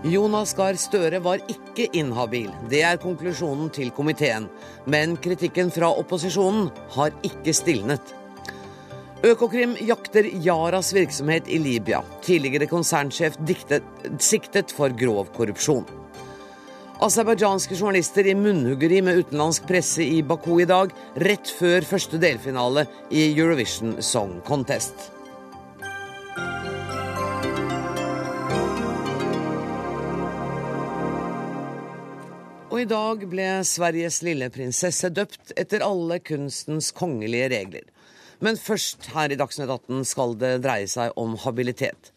Jonas Gahr Støre var ikke inhabil. Det er konklusjonen til komiteen. Men kritikken fra opposisjonen har ikke stilnet. Økokrim jakter Yaras virksomhet i Libya. Tidligere konsernsjef diktet, siktet for grov korrupsjon. Aserbajdsjanske journalister i munnhuggeri med utenlandsk presse i Baku i dag, rett før første delfinale i Eurovision Song Contest. I dag ble Sveriges lille prinsesse døpt etter alle kunstens kongelige regler. Men først her i Dagsnytt 18 skal det dreie seg om habilitet.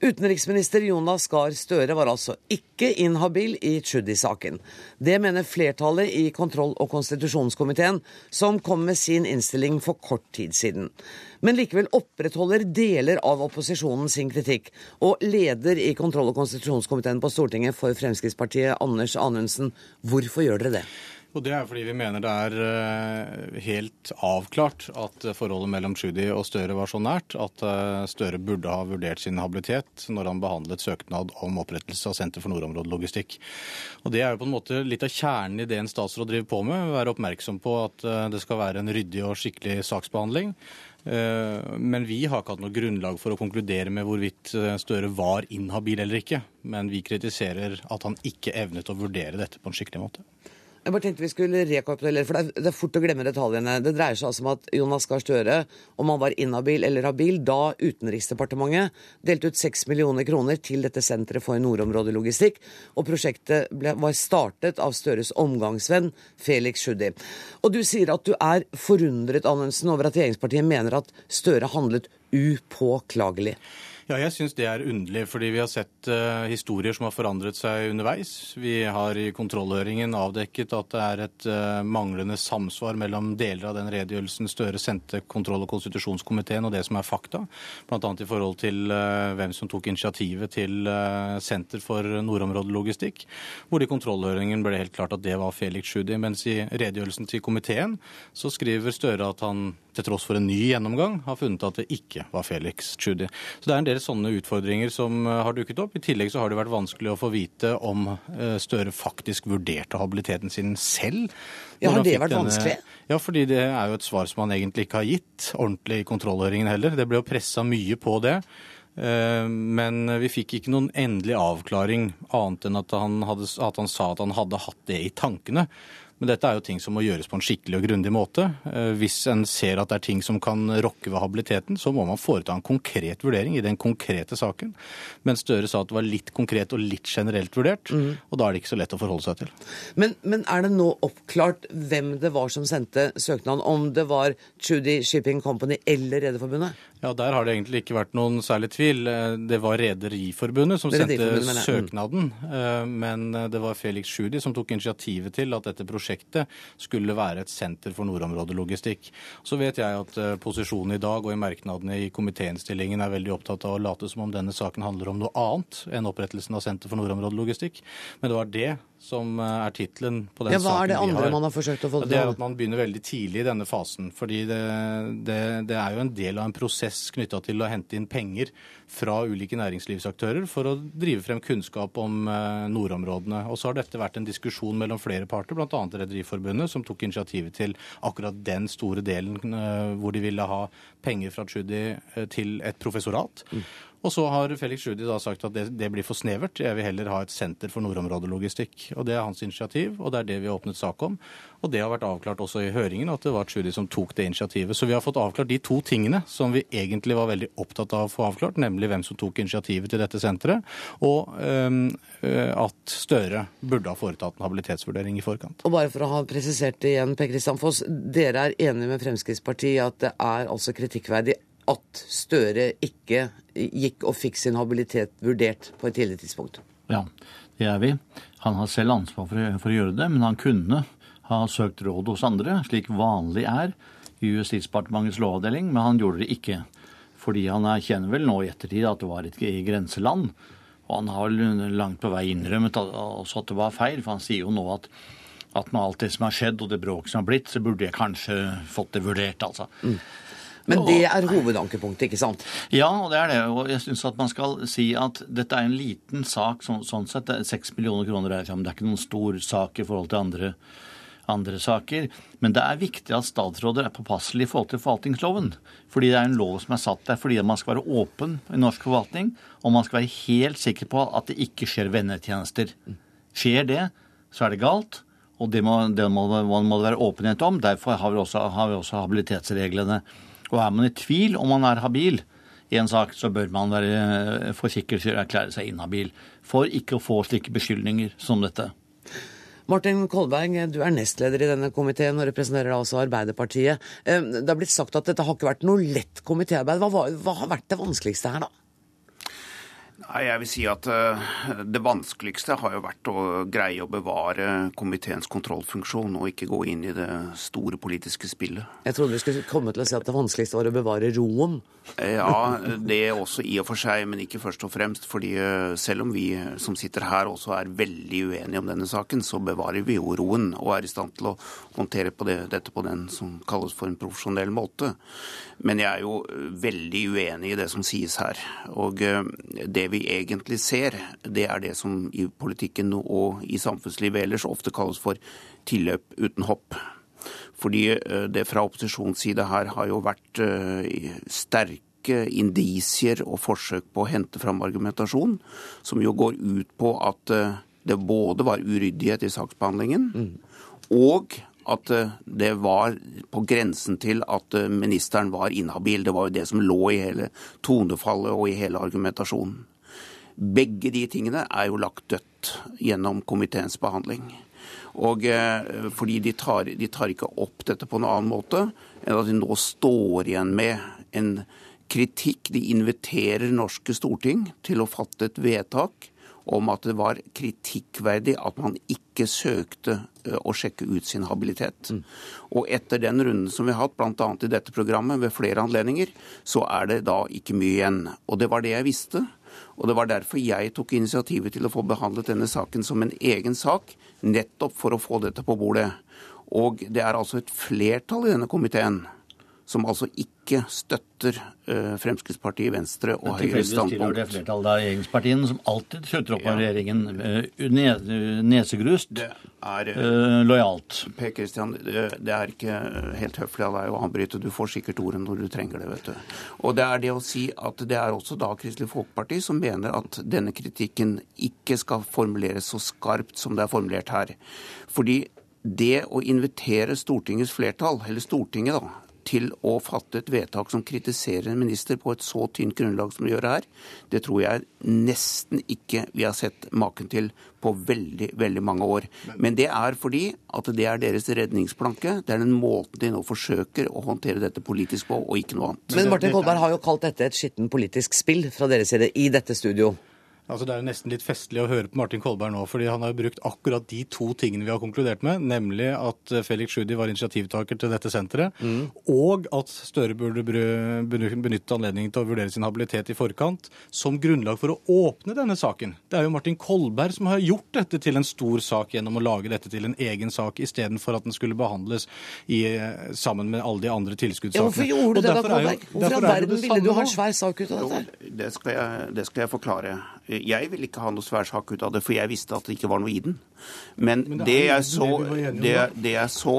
Utenriksminister Jonas Gahr Støre var altså ikke inhabil i Tschudi-saken. Det mener flertallet i kontroll- og konstitusjonskomiteen, som kom med sin innstilling for kort tid siden. Men likevel opprettholder deler av opposisjonen sin kritikk. Og leder i kontroll- og konstitusjonskomiteen på Stortinget for Fremskrittspartiet, Anders Anundsen, hvorfor gjør dere det? Og Det er fordi vi mener det er eh, helt avklart at forholdet mellom Tschudi og Støre var så nært at eh, Støre burde ha vurdert sin habilitet når han behandlet søknad om opprettelse av Senter for nordområdelogistikk. Og Det er jo på en måte litt av kjernen i det en statsråd driver på med. Være oppmerksom på at eh, det skal være en ryddig og skikkelig saksbehandling. Men vi har ikke hatt noe grunnlag for å konkludere med hvorvidt Støre var inhabil eller ikke. Men vi kritiserer at han ikke evnet å vurdere dette på en skikkelig måte. Jeg bare tenkte vi skulle rekapitulere, for det er, fort å glemme detaljene. Det dreier seg altså om at Jonas Gahr Støre, om han var inhabil eller habil, da Utenriksdepartementet delte ut 6 millioner kroner til dette senteret for nordområdelogistikk, og prosjektet ble, var startet av Støres omgangsvenn Felix Tschudi. Og du sier at du er forundret, Anundsen, over at regjeringspartiet mener at Støre handlet upåklagelig. Ja, jeg syns det er underlig, fordi vi har sett uh, historier som har forandret seg underveis. Vi har i kontrollhøringen avdekket at det er et uh, manglende samsvar mellom deler av den redegjørelsen Støre sendte kontroll- og konstitusjonskomiteen og det som er fakta, bl.a. i forhold til uh, hvem som tok initiativet til Senter for nordområdelogistikk, hvor det i kontrollhøringen ble helt klart at det var Felix Tschudi, mens i redegjørelsen til komiteen så skriver Støre at han til tross for en ny gjennomgang har funnet at det ikke var Felix Tschudi. Så det er en del flere sånne utfordringer som eh, har dukket opp. I tillegg så har det vært vanskelig å få vite om eh, Støre faktisk vurderte habiliteten sin selv. Ja, Har det vært denne... vanskelig? Ja, fordi det er jo et svar som han egentlig ikke har gitt ordentlig i kontrollhøringen heller. Det ble jo pressa mye på det. Eh, men vi fikk ikke noen endelig avklaring, annet enn at han, hadde, at han sa at han hadde hatt det i tankene. Men dette er jo ting som må gjøres på en skikkelig og grundig måte. Eh, hvis en ser at det er ting som kan rokke ved habiliteten, så må man foreta en konkret vurdering i den konkrete saken. Men Støre sa at det var litt konkret og litt generelt vurdert, mm. og da er det ikke så lett å forholde seg til. Men, men, er det nå oppklart hvem det var som sendte søknaden? Om det var Trudy Shipping Company eller Rederiforbundet? Ja, Der har det egentlig ikke vært noen særlig tvil. Eh, det var Rederiforbundet som sendte mm. søknaden. Mm. Men det var Felix Sjudi som tok initiativet til at dette prosjektet skulle være et senter for nordområdelogistikk. Så vet jeg at eh, posisjonen i dag og i merknadene i komitéinnstillingen er veldig opptatt av å late som om denne saken handler om noe annet enn opprettelsen av Senter for nordområdelogistikk. Men det var det som eh, er tittelen på den ja, hva er det andre man har forsøkt å få til? Det er at man begynner veldig tidlig i denne fasen. fordi det, det, det er jo en del av en prosess knytta til å hente inn penger fra ulike næringslivsaktører for å drive frem kunnskap om eh, nordområdene. Og så har dette vært en diskusjon mellom flere parter, bl.a. Rederiforbundet, som tok initiativet til akkurat den store delen eh, hvor de ville ha penger fra Tschudi til et professorat. Mm. Og så har Felix Tschudi da sagt at det, det, blir for snevert. Jeg vil heller ha et senter for nordområdelogistikk. Og Det er hans initiativ, og det er det vi har åpnet sak om. Og det har vært avklart også i høringen at det var Tschudi som tok det initiativet. Så vi har fått avklart de to tingene som vi egentlig var veldig opptatt av å få avklart, nemlig hvem som tok initiativet til dette senteret, og øh, at Støre burde ha foretatt en habilitetsvurdering i forkant. Og bare for å ha presisert det igjen, Per Kristian Foss. Dere er enige med Fremskrittspartiet at det er altså kritikkverdig at Støre ikke gikk og fikk sin habilitet vurdert på et tidlig tidspunkt. Ja, det er vi. Han har selv ansvar for, for å gjøre det, men han kunne ha søkt råd hos andre, slik vanlig er i Justisdepartementets lovavdeling, men han gjorde det ikke. Fordi han erkjenner vel nå i ettertid at det var et grenseland. Og han har langt på vei innrømmet også at det var feil, for han sier jo nå at, at med alt det som har skjedd og det bråket som har blitt, så burde jeg kanskje fått det vurdert, altså. Mm. Men det er hovedankepunktet, ikke sant? Ja, og det er det. Og jeg syns at man skal si at dette er en liten sak så, sånn sett. Seks millioner kroner er det er ikke noen stor sak i forhold til andre, andre saker. Men det er viktig at statsråder er påpasselige i forhold til forvaltningsloven. Fordi det er en lov som er satt der fordi man skal være åpen i norsk forvaltning, og man skal være helt sikker på at det ikke skjer vennetjenester. Skjer det, så er det galt. Og det må det må, må det være åpenhet om. Derfor har vi, også, har vi også habilitetsreglene. Og er man i tvil om man er habil i en sak, så bør man være for sikkerhets skyld erklære seg inhabil. For ikke å få slike beskyldninger som dette. Martin Kolberg, du er nestleder i denne komiteen og representerer altså Arbeiderpartiet. Eh, det har blitt sagt at dette har ikke vært noe lett komitéarbeid. Hva, hva har vært det vanskeligste her, da? Nei, jeg vil si at uh, Det vanskeligste har jo vært å greie å bevare komiteens kontrollfunksjon og ikke gå inn i det store politiske spillet. Jeg trodde du skulle komme til å si at det vanskeligste var å bevare roen. Eh, ja, det er også i og for seg, men ikke først og fremst. fordi uh, selv om vi som sitter her også er veldig uenige om denne saken, så bevarer vi jo roen og er i stand til å håndtere på det, dette på den som kalles for en profesjonell måte. Men jeg er jo veldig uenig i det som sies her. Og uh, det vi egentlig ser, det er det som i politikken og i samfunnslivet ellers ofte kalles for tilløp uten hopp. Fordi eh, det fra opposisjonens side her har jo vært eh, sterke indisier og forsøk på å hente fram argumentasjon, som jo går ut på at eh, det både var uryddighet i saksbehandlingen, mm. og at det var på grensen til at ministeren var inhabil. Det var jo det som lå i hele tonefallet og i hele argumentasjonen. Begge de tingene er jo lagt dødt gjennom komiteens behandling. Og eh, fordi de tar, de tar, ikke opp dette på en annen måte enn at de nå står igjen med en kritikk. De inviterer norske storting til å fatte et vedtak om at det var kritikkverdig at man ikke søkte eh, å sjekke ut sin habilitet. Mm. Og etter den runden som vi har hatt, bl.a. i dette programmet ved flere anledninger, så er det da ikke mye igjen. Og det var det jeg visste. Og Det var derfor jeg tok initiativet til å få behandlet denne saken som en egen sak, nettopp for å få dette på bordet. Og det er altså et flertall i denne komiteen som altså ikke støtter uh, Fremskrittspartiet, Venstre og Høyre standpunkt. Det er flertallet av regjeringspartiene som alltid slutter opp av ja. regjeringen uh, nesegrust, det er, uh, lojalt. Per Kristian, det, det, er ikke helt høflig av deg å avbryte. Du får sikkert ordet når du trenger det. vet du. Og det er det å si at det er også da Kristelig Folkeparti som mener at denne kritikken ikke skal formuleres så skarpt som det er formulert her. Fordi det å invitere Stortingets flertall, eller Stortinget da, til å fatte et vedtak som kritiserer en minister på et så tynt grunnlag som vi gjør her, det tror jeg nesten ikke vi har sett maken til på veldig, veldig mange år. Men det er fordi at det er deres redningsplanke. Det er den måten de nå forsøker å håndtere dette politisk på, og ikke noe annet. Men Martin Kolberg har jo kalt dette et skitten politisk spill fra deres side i dette studio. Altså Det er nesten litt festlig å høre på Martin Kolberg nå, fordi han har jo brukt akkurat de to tingene vi har konkludert med, nemlig at eh, Felix Tschudi var initiativtaker til dette senteret, mm. og at Støre burde benytte anledningen til å vurdere sin habilitet i forkant, som grunnlag for å åpne denne saken. Det er jo Martin Kolberg som har gjort dette til en stor sak gjennom å lage dette til en egen sak, istedenfor at den skulle behandles i, sammen med alle de andre tilskuddssakene. Ja, hvorfor gjorde du det da, Kolberg? Hvorfor i all verden ville du ha en svær sak ut av dette? Jo, det skal jeg, det skal jeg forklare. Jeg ville ikke ha noe svær sak ut av det, for jeg visste at det ikke var noe i den. Men, Men det, det, jeg så, det, det, jeg så,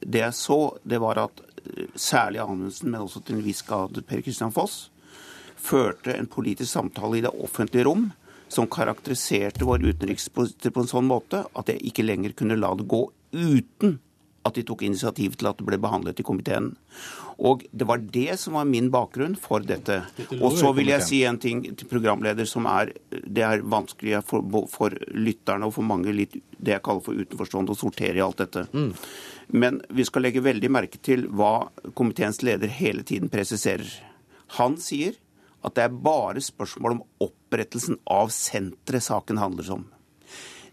det jeg så, det var at eh, særlig Anundsen, men også til en viss grad Per Kristian Foss, førte en politisk samtale i det offentlige rom som karakteriserte vår utenrikspolitikk på en sånn måte at jeg ikke lenger kunne la det gå uten at de tok initiativ til at det ble behandlet i komiteen. Og Det var det som var min bakgrunn for dette. Og så vil jeg si en ting til programleder som er det er vanskelig for, for lytterne og for mange litt det jeg kaller for utenforstående å sortere i alt dette. Mm. Men vi skal legge veldig merke til hva komiteens leder hele tiden presiserer. Han sier at det er bare spørsmål om opprettelsen av senteret saken handler om.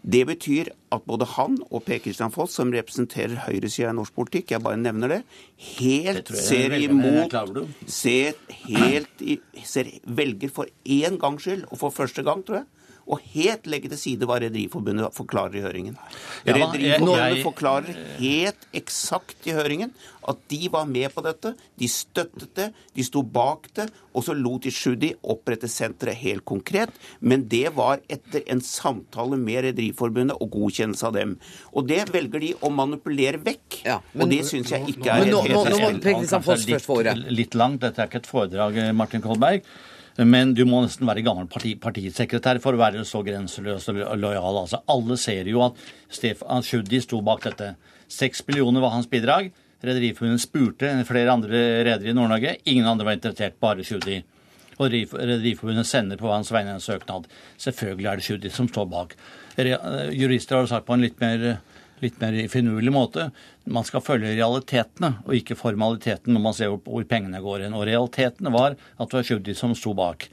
Det betyr at både han og Per Kristian Foss, som representerer høyresida i norsk politikk, jeg bare nevner det, helt det ser imot ser helt i, ser, Velger for én gangs skyld, og for første gang, tror jeg, og helt legge til side hva Rederiforbundet forklarer i høringen. Ja, Rederiforbundet jeg- forklarer helt eksakt i høringen at de var med på dette, de støttet det, de sto bak det, og så lot de Sjudi opprette senteret helt konkret. Men det var etter en samtale med Rederiforbundet og godkjennelse av dem. Og det velger de å manipulere vekk. Ja, men- og det syns jeg ikke er Men nå- nå, nå- nå nå, nå, nå, nå, få ordet. litt, litt langt. Dette er ikke et foredrag, eh, Martin Kolberg. Men du må nesten være gammel parti, partisekretær for å være så grenseløs og lojal. Altså, alle ser jo at Stefan Tschudi sto bak dette. Seks millioner var hans bidrag. Rederiforbundet spurte flere andre redere i Nord-Norge. Ingen andre var interessert, bare Tschudi. Og Rederiforbundet sender på hans vegne en søknad. Selvfølgelig er det Tschudi som står bak. Eh, Jurister har sagt på en litt mer litt mer finurlig måte. Man skal følge realitetene, og ikke formaliteten når man ser hvor, pengene går hen. Og realitetene var at det var Tschudi som sto bak.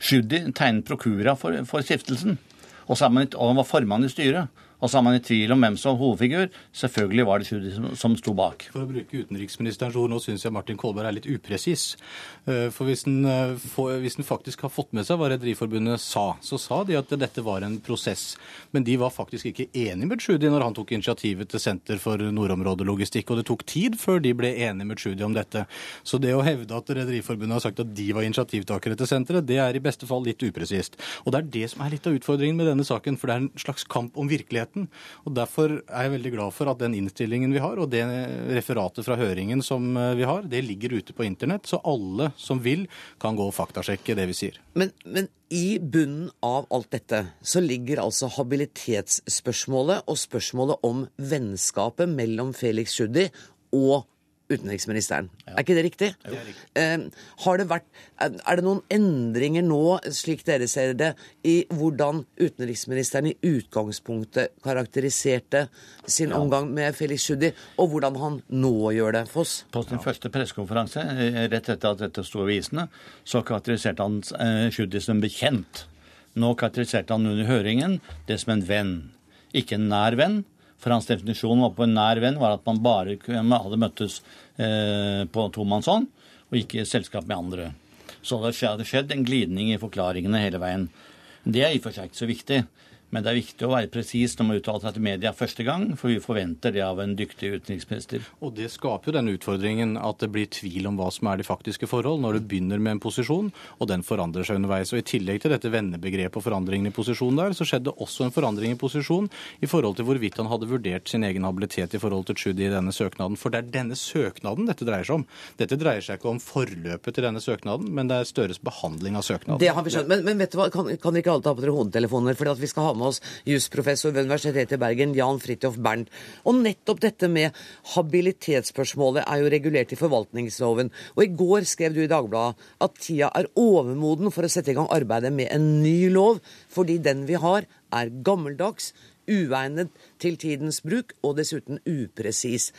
Tschudi tegnet prokura for, for stiftelsen, og, man, og han var formann i styret. Og så er man i tvil om hvem som var hovedfigur. Selvfølgelig var det Tschudi som, som sto bak. For å bruke utenriksministerens ord, nå syns jeg Martin Kolberg er litt upresis. Eh, For eh, hvis den faktisk har fått med seg hva Rederiforbundet sa, så sa de at dette var en prosess. Men de var faktisk ikke enig med Tschudi når han tok initiativet til Senter for nordområdelogistikk. Og det tok tid før de ble enige med Tschudi om dette. Så det å hevde at Rederiforbundet har sagt at de var initiativtakere til senteret, det er i beste fall litt upresist. Og det er det som er litt av utfordringen med denne saken, for det er en slags kamp om virkeligheten. Og derfor er jeg veldig glad for at den innstillingen vi har, og det referatet fra høringen som eh, vi har, det ligger ute på internett, så alle som vil, kan gå og faktasjekke det vi sier. Men, men i bunnen av alt dette så ligger altså habilitetsspørsmålet og spørsmålet om vennskapet mellom Felix Tschudi og utenriksministeren. Er ikke det riktig? Eh, har det vært, er er det noen endringer nå, slik dere ser det, i hvordan utenriksministeren i utgangspunktet karakteriserte sin omgang med Felix Tschudi, og hvordan han nå gjør det? Foss? På sin første pressekonferanse eh, rett etter at dette sto i avisene, så karakteriserte han eh, Tschudi som bekjent. Nå karakteriserte han under høringen det som en venn. Ikke en nær venn, for hans definisjon var på en nær venn var at man bare hadde møttes eh, på tomannshånd, og ikke selskap med andre. Så det hadde skjedd en glidning i forklaringene hele veien. Det er i og for seg ikke så viktig. Men det er viktig å være presis når man uttaler seg til media første gang, for vi forventer det av en dyktig utenriksminister. Og det skaper jo den utfordringen at det blir tvil om hva som er de faktiske forhold, når du begynner med en posisjon, og den forandrer seg underveis. Og I tillegg til dette vennebegrepet og forandringen i posisjon der, så skjedde også en forandring i posisjon i forhold til hvorvidt han hadde vurdert sin egen habilitet i forhold til Tschudi i denne søknaden. For det er denne søknaden dette dreier seg om. Dette dreier seg ikke om forløpet til denne søknaden, men det er Støres behandling av søknaden. Det har vi skjønt. Men, men vet du hva, kan, kan dere ikke alle ta på dere hodetelefoner? For vi skal ha med oss jusprofessor ved Universitetet i Bergen, Jan Fridtjof Bernt. Og nettopp dette med habilitetsspørsmålet er jo regulert i forvaltningsloven. Og i går skrev du i Dagbladet at tida er overmoden for å sette i gang arbeidet med en ny lov, fordi den vi har, er gammeldags, uegnet til tidens bruk og dessuten upresis.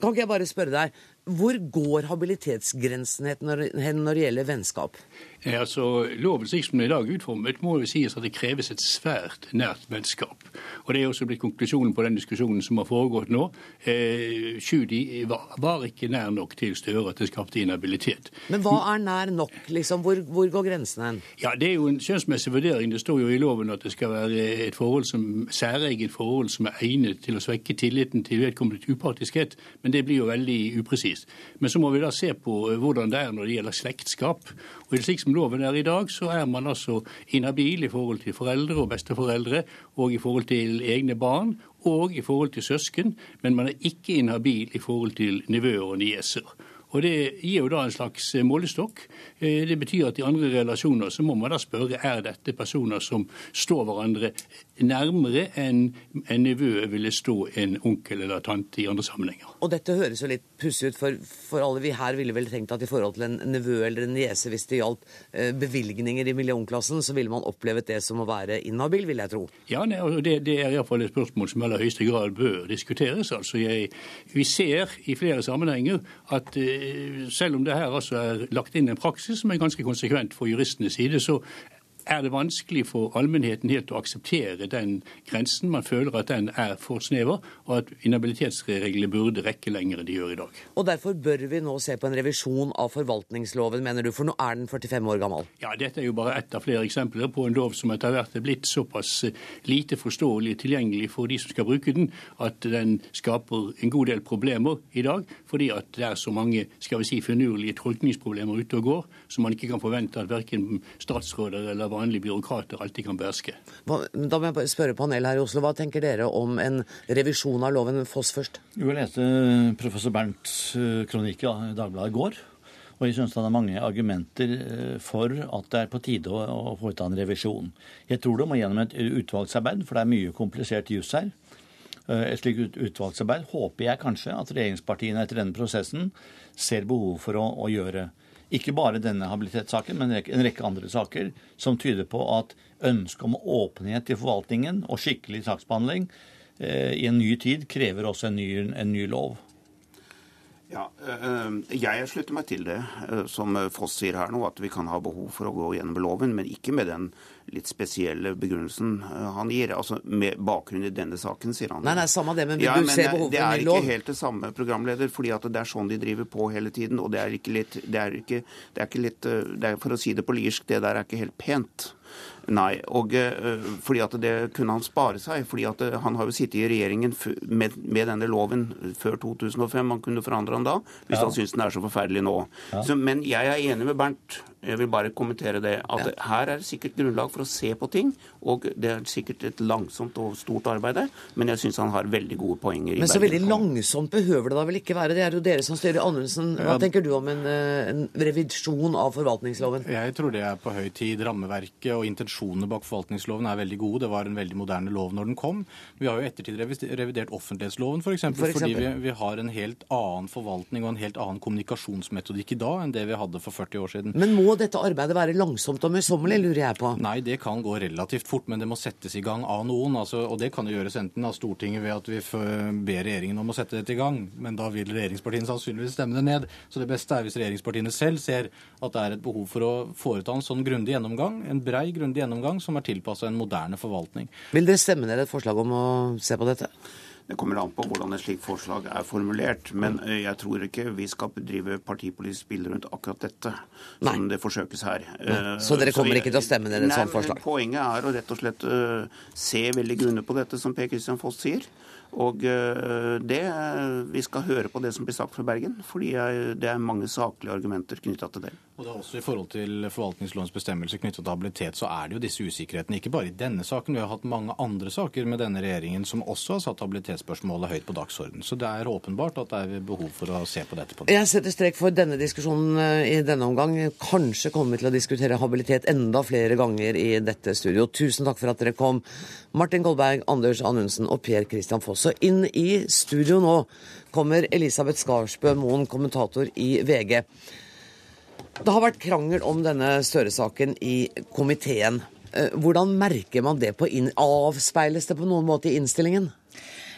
Kan ikke jeg bare spørre deg, hvor går habilitetsgrensen hen når det gjelder vennskap? Eh, Altså, Loven slik som den er i dag utformet, må jo sies at det kreves et svært nært vennskap. Og Det er også blitt konklusjonen på den diskusjonen som har foregått nå. Eh, Sjudi var, var ikke nær nok til Støre at det skapte inhabilitet. Men hva er nær nok? Liksom? Hvor, hvor går grensen hen? Ja, Det er jo en skjønnsmessig vurdering. Det står jo i loven at det skal være et forhold som, særegent forhold som er egnet til å svekke tilliten til vedkommendes upartiskhet. Men det blir jo veldig upresist. Men så må vi da se på eh, hvordan det er når det gjelder slektskap. Og slik som loven er i dag, så er man altså inhabil i forhold til foreldre og besteforeldre, og i forhold til egne barn, og i forhold til søsken, men man er ikke inhabil i forhold til nevøer og nieser. Og Det gir jo da en slags målestokk. Eh, Det betyr at i andre relasjoner så må man da spørre er dette personer som står hverandre nærmere enn en nevø ville stå en onkel eller tante i andre sammenhenger. Og dette høres jo litt pussig ut, for, for alle vi her ville vel tenkt at i forhold til en nevø eller en niese, hvis det gjaldt eh, bevilgninger i millionklassen, så ville man opplevet det som å være inhabil, vil jeg tro. Ja, det, det er iallfall et spørsmål som i aller høyeste grad bør diskuteres. Altså, jeg, vi ser i flere sammenhenger at eh, selv om det her altså er lagt inn en praksis som er ganske konsekvent for juristenes side, så er det vanskelig for allmennheten helt å akseptere den grensen. Man føler at den er for snever, og at inhabilitetsreglene burde rekke lenger enn de gjør i dag. Og derfor bør vi nå se på en revisjon av forvaltningsloven, mener du, for nå er den 45 år gammel? Ja, Dette er jo bare ett av flere eksempler på en lov som etter hvert er blitt såpass eh, lite forståelig og tilgjengelig for de som skal bruke den, at den skaper en god del problemer i dag, fordi at det er så mange skal vi si, finurlige tolkningsproblemer ute og går, som man ikke kan forvente at verken statsråder eller vanlige byråkrater alltid kan beherske. Da må jeg bare spørre panel her i Oslo, Hva tenker dere om en revisjon av loven? Foss først. Jo, jeg leste professor Bernts eh, kronikk i Dagbladet i går. Og jeg syns det er mange argumenter eh, for at det er på tide å foreta en revisjon. Jeg tror det må gjennom et utvalgsarbeid, for det er mye komplisert juss her. Eh, et slikt utvalgsarbeid håper jeg kanskje at regjeringspartiene etter denne prosessen ser behov for å, å gjøre. Ikke bare denne habilitetssaken, men en rekke andre saker som tyder på at ønsket om åpenhet i forvaltningen og skikkelig saksbehandling eh, i en ny tid krever også en ny, en ny lov. Ja, Jeg slutter meg til det som Foss sier her nå, at vi kan ha behov for å gå gjennom loven, men ikke med den litt spesielle begrunnelsen han gir. Altså med bakgrunn i denne saken, sier han. Nei, nei, samme det, men vil ja, du se behov for en lov? Det er ikke helt det samme, programleder, fordi at det er sånn de driver på hele tiden. Og det er ikke litt Det er ikke, det er ikke litt det er, For å si det på liersk, det der er ikke helt pent. Nei, og uh, fordi at det kunne han spare seg. fordi at uh, Han har jo sittet i regjeringen med, med, denne loven før 2005. Han kunne forandre den da, hvis ja. han syns den er så forferdelig nå. Ja. Så, men jeg er enig med Bernt jeg vil bare kommentere det. At ja. her er det sikkert grunnlag for å se på ting. Og det er sikkert et langsomt og stort arbeid der, men jeg syns han har veldig gode poenger. Men så veldig langsomt behøver det da vel ikke være? Det er jo dere som styrer Anundsen. Hva ja. tenker du om en, eh, en, revisjon av forvaltningsloven? Jeg tror det er på høy tid. Rammeverket og intensjonene bak forvaltningsloven er veldig gode. Det var en veldig moderne lov når den kom. Vi har jo ettertid revidert offentlighetsloven f.eks. For for fordi vi, vi, har en helt annen forvaltning og en helt annen kommunikasjonsmetodikk i dag enn det vi hadde for 40 år siden. Men må dette arbeidet være langsomt og møysommelig, lurer jeg på? Nei, det kan gå relativt fort, men det må settes i gang av noen. Altså, og det kan jo gjøres enten av Stortinget ved at vi ber regjeringen om å sette dette i gang, men da vil regjeringspartiene sannsynligvis stemme det ned. Så det beste er hvis regjeringspartiene selv ser at det er et behov for å foreta en sånn grundig gjennomgang, en brei, grundig gjennomgang som er tilpassa en moderne forvaltning. Vil dere stemme ned et forslag om å se på dette? Det kommer an på hvordan et slikt forslag er formulert. Men eh, jeg tror ikke vi skal drive partipolitisk spill rundt akkurat dette, som nei. det forsøkes her. Nei. Eh, så dere kommer så jeg, ikke til å stemme ned et sånt forslag? Poenget er å rett og slett uh, se veldig grundig på dette, som Per Christian Foss sier. Og uh, det, Vi skal høre på det som blir sagt fra Bergen, fordi det er mange saklige argumenter knytta til det. Og det er også I forhold til forvaltningslovens bestemmelser knyttet til habilitet, så er det jo disse usikkerhetene. Ikke bare i denne saken, vi har hatt mange andre saker med denne regjeringen som også har satt habilitetsspørsmålet høyt på dagsordenen. Så det er åpenbart at det er behov for å se på dette. på det. Jeg setter strek for denne diskusjonen eh, i denne omgang. Kanskje kommer vi til å diskutere habilitet enda flere ganger i dette studio. Tusen takk for at dere kom. Martin Kolberg, Anders Anundsen og Per Christian Foss. Så inn i studio nå kommer Elisabeth Skarsbø Moen, kommentator i VG. Det har vært krangel om denne Støre-saken i komiteen. Eh, hvordan merker man det på inn... Avspeiles det på noen måte i innstillingen?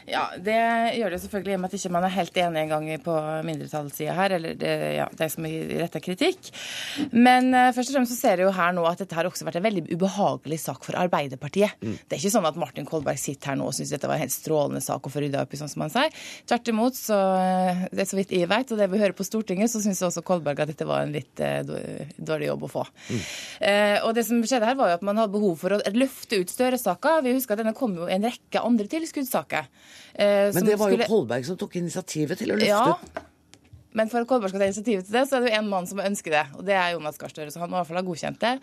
Ja, Det gjør det selvfølgelig i og med at ikke man er helt enig en gang på mindretallssida her, eller det, ja, de som retter kritikk. Men uh, først og fremst så ser jeg jo her nå at dette har også vært en veldig ubehagelig sak for Arbeiderpartiet. Mm. Det er ikke sånn at Martin Kolberg sitter her nå og syns dette var en helt strålende sak å få rydda opp i, sånn som han sier. Tvert imot, så uh, det er så vidt jeg vet, og det vi hører på Stortinget, så syns også Kolberg at dette var en litt uh, dårlig jobb å få. Mm. og det som skjedde her, var jo at man hadde behov for å løfte ut Støre-saka. Vi husker at denne kom jo i en rekke andre tilskuddssaker. Eh, Men det var jo skulle... Kolberg som tok initiativet til å løfte ja. Men for at Kolberg skal ta initiativet til det, så er det jo en mann som ønsker det. Og det er Jonas Gahr Støre. Så han må i hvert fall ha godkjent det.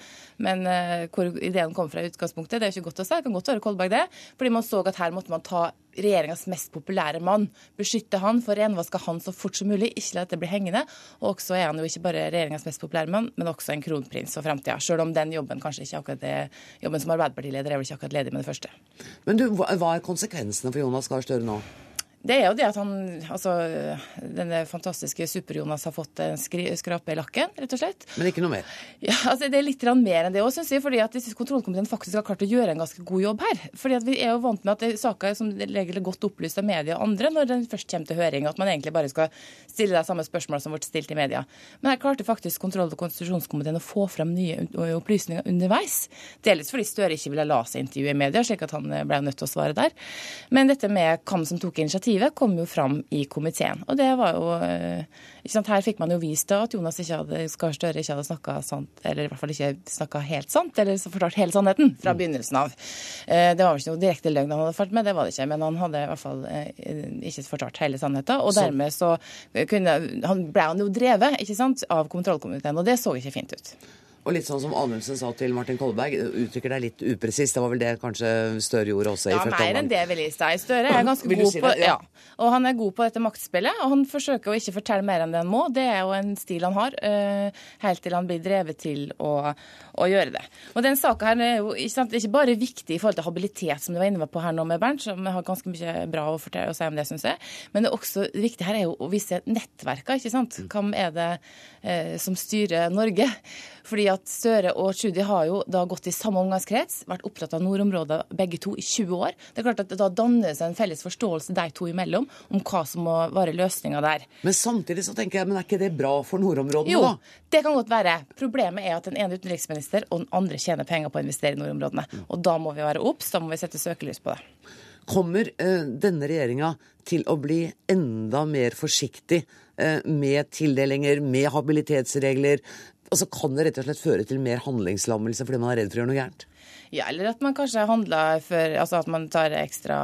Men uh, hvor ideen kom fra i utgangspunktet, det er jo ikke godt å si. Det kan godt være Kolberg det. Fordi man så at her måtte man ta regjeringas mest populære mann. Beskytte han, for renvaske han så fort som mulig. Ikke la dette bli hengende. Og også er han jo ikke bare regjeringas mest populære mann, men også en kronprins for framtida. Sjøl om den jobben kanskje ikke akkurat er jobben som Arbeiderpartileder er vel ikke akkurat ledig med det første. Men du, hva er konsekvensene for Jonas Gahr Støre nå? Det er jo det at han, altså, denne fantastiske Super-Jonas har fått en skrape i lakken, rett og slett. Men ikke noe mer? Ja, altså Det er litt mer enn det òg, syns jeg. fordi at kontrollkomiteen faktisk har klart å gjøre en ganske god jobb her. Fordi at Vi er jo vant med at saker er som regel er godt opplyst av media og andre når den først kommer til høring, at man egentlig bare skal stille deg samme spørsmål som ble stilt i media. Men her klarte faktisk kontroll- og konstitusjonskomiteen å få frem nye opplysninger underveis. Dels fordi Støre ikke ville la seg intervjue i media, slik at han ble nødt til å svare der. Men dette med hvem som tok initiativ perspektivet kom jo fram i komiteen. Og det var jo eh, ikke sant, Her fikk man jo vist at Jonas Gahr Støre ikke hadde snakka sant, eller i hvert fall ikke snakka helt sant, eller fortalt hele sannheten fra mm. begynnelsen av. Eh, det var vel ikke noe direkte løgn han hadde falt med, det var det ikke. Men han hadde i hvert fall eh, ikke fortalt hele sannheten. Og dermed så kunne han ble han jo drevet ikke sant, av kontrollkomiteen, og det så ikke fint ut. Og litt sånn som Anundsen sa til Martin Kolberg, uttrykker deg litt upresist. Det var vel det kanskje Støre gjorde også ja, i første omgang? Ja, mer enn det, vil jeg si. Støre er ganske god si på ja. ja. Og han er god på dette maktspillet, og han forsøker å ikke fortelle mer enn det han må. Det er jo en stil han har, uh, helt til han blir drevet til å, å gjøre det. Og den saka her er jo ikke, sant, ikke, bare viktig i forhold til habilitet, som du var inne på her nå med Bernt, som har ganske mye bra å, fortelle, å si om det, syns jeg. Men det er også viktig her er jo å vise nettverka, ikke sant. Hvem er det uh, som styrer Norge? Fordi at Støre og Tschudi har jo da gått i samme omgangskrets, vært opptatt av nordområder begge to i 20 år. Det er klart at Da danner seg en felles forståelse de to imellom om hva som må være løsninga der. Men samtidig så tenker jeg, men er ikke det bra for nordområdene, jo, da? Jo, det kan godt være. Problemet er at den ene utenriksminister og den andre tjener penger på å investere i nordområdene. Og da må vi være obs, da må vi sette søkelys på det. Kommer uh, denne regjeringa til å bli enda mer forsiktig med tildelinger, med habilitetsregler, og så kan det rett og slett føre til mer handlingslammelse fordi man er redd for å gjøre noe gærent. Ja, eller at man kanskje handler for Altså at man tar ekstra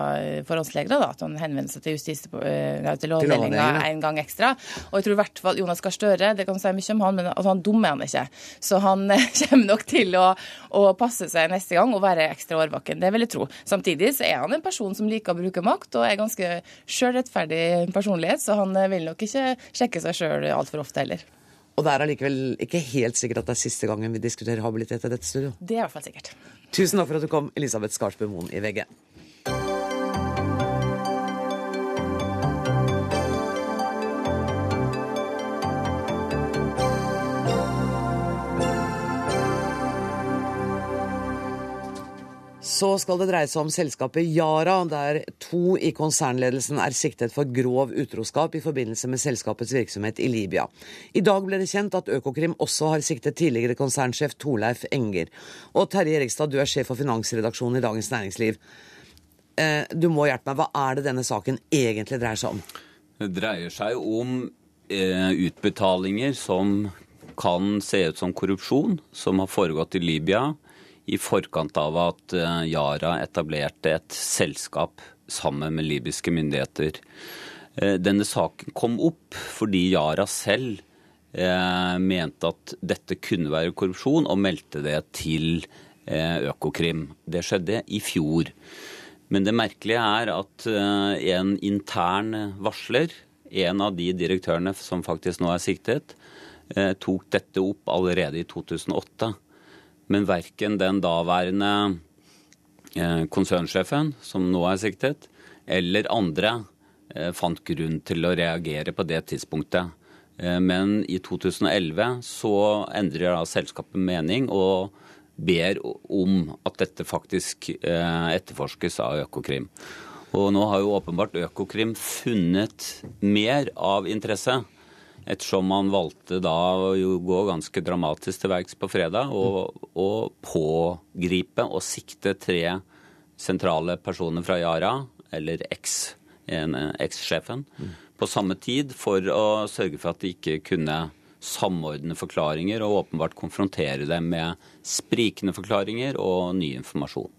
forhåndsregler, da. At man henvender seg til justis eh, til lovavdelinga en gang ekstra. Og jeg tror i hvert fall Jonas Gahr Støre, det kan si mye om han, men altså, han dummer han ikke. Så han kommer nok til å, å, passe seg neste gang og være ekstra årvåken. Det vil jeg tro. Samtidig så er han en person som liker å bruke makt, og er ganske sjølrettferdig personlighet, så han vil nok ikke sjekke seg sjøl altfor ofte heller. Og det er allikevel ikke helt sikkert at det er siste gangen vi diskuterer habilitet i dette studio. Det er i hvert fall sikkert. Tusen takk for at du kom, Elisabeth Skarsbø Moen i VG. Så skal det dreie seg om selskapet Yara, der to i konsernledelsen er siktet for grov utroskap i forbindelse med selskapets virksomhet i Libya. I dag ble det kjent at Økokrim også har siktet tidligere konsernsjef Torleif Enger. Og Terje Erikstad, du er sjef for finansredaksjonen i Dagens Næringsliv. Eh, du må hjelpe meg. Hva er det denne saken egentlig dreier seg om? Det dreier seg om eh, utbetalinger som kan se ut som korrupsjon, som har foregått i Libya i forkant av at eh, Yara etablerte et selskap sammen med libyske myndigheter. Eh, denne saken kom opp fordi Yara selv eh, mente at dette kunne være korrupsjon, og meldte det til Økokrim. Det skjedde i fjor. Men det merkelige er at en intern varsler, en av de direktørene som faktisk nå er siktet, tok dette opp allerede i 2008. Men verken den daværende eh, konsernsjefen, som nå er siktet, eller andre eh, fant grunn til å reagere på det tidspunktet. Eh, men i 2011 så endrer da selskapet mening og ber om at dette faktisk etterforskes av Økokrim. Og nå har jo åpenbart Økokrim funnet mer av interesse ettersom man valgte da å gå ganske dramatisk til verks på fredag og, og pågripe og sikte tre sentrale personer fra Yara, eller eks-sjefen, mm. på samme tid for å sørge for at de ikke kunne samordne forklaringer og åpenbart konfrontere dem med sprikende forklaringer og ny informasjon.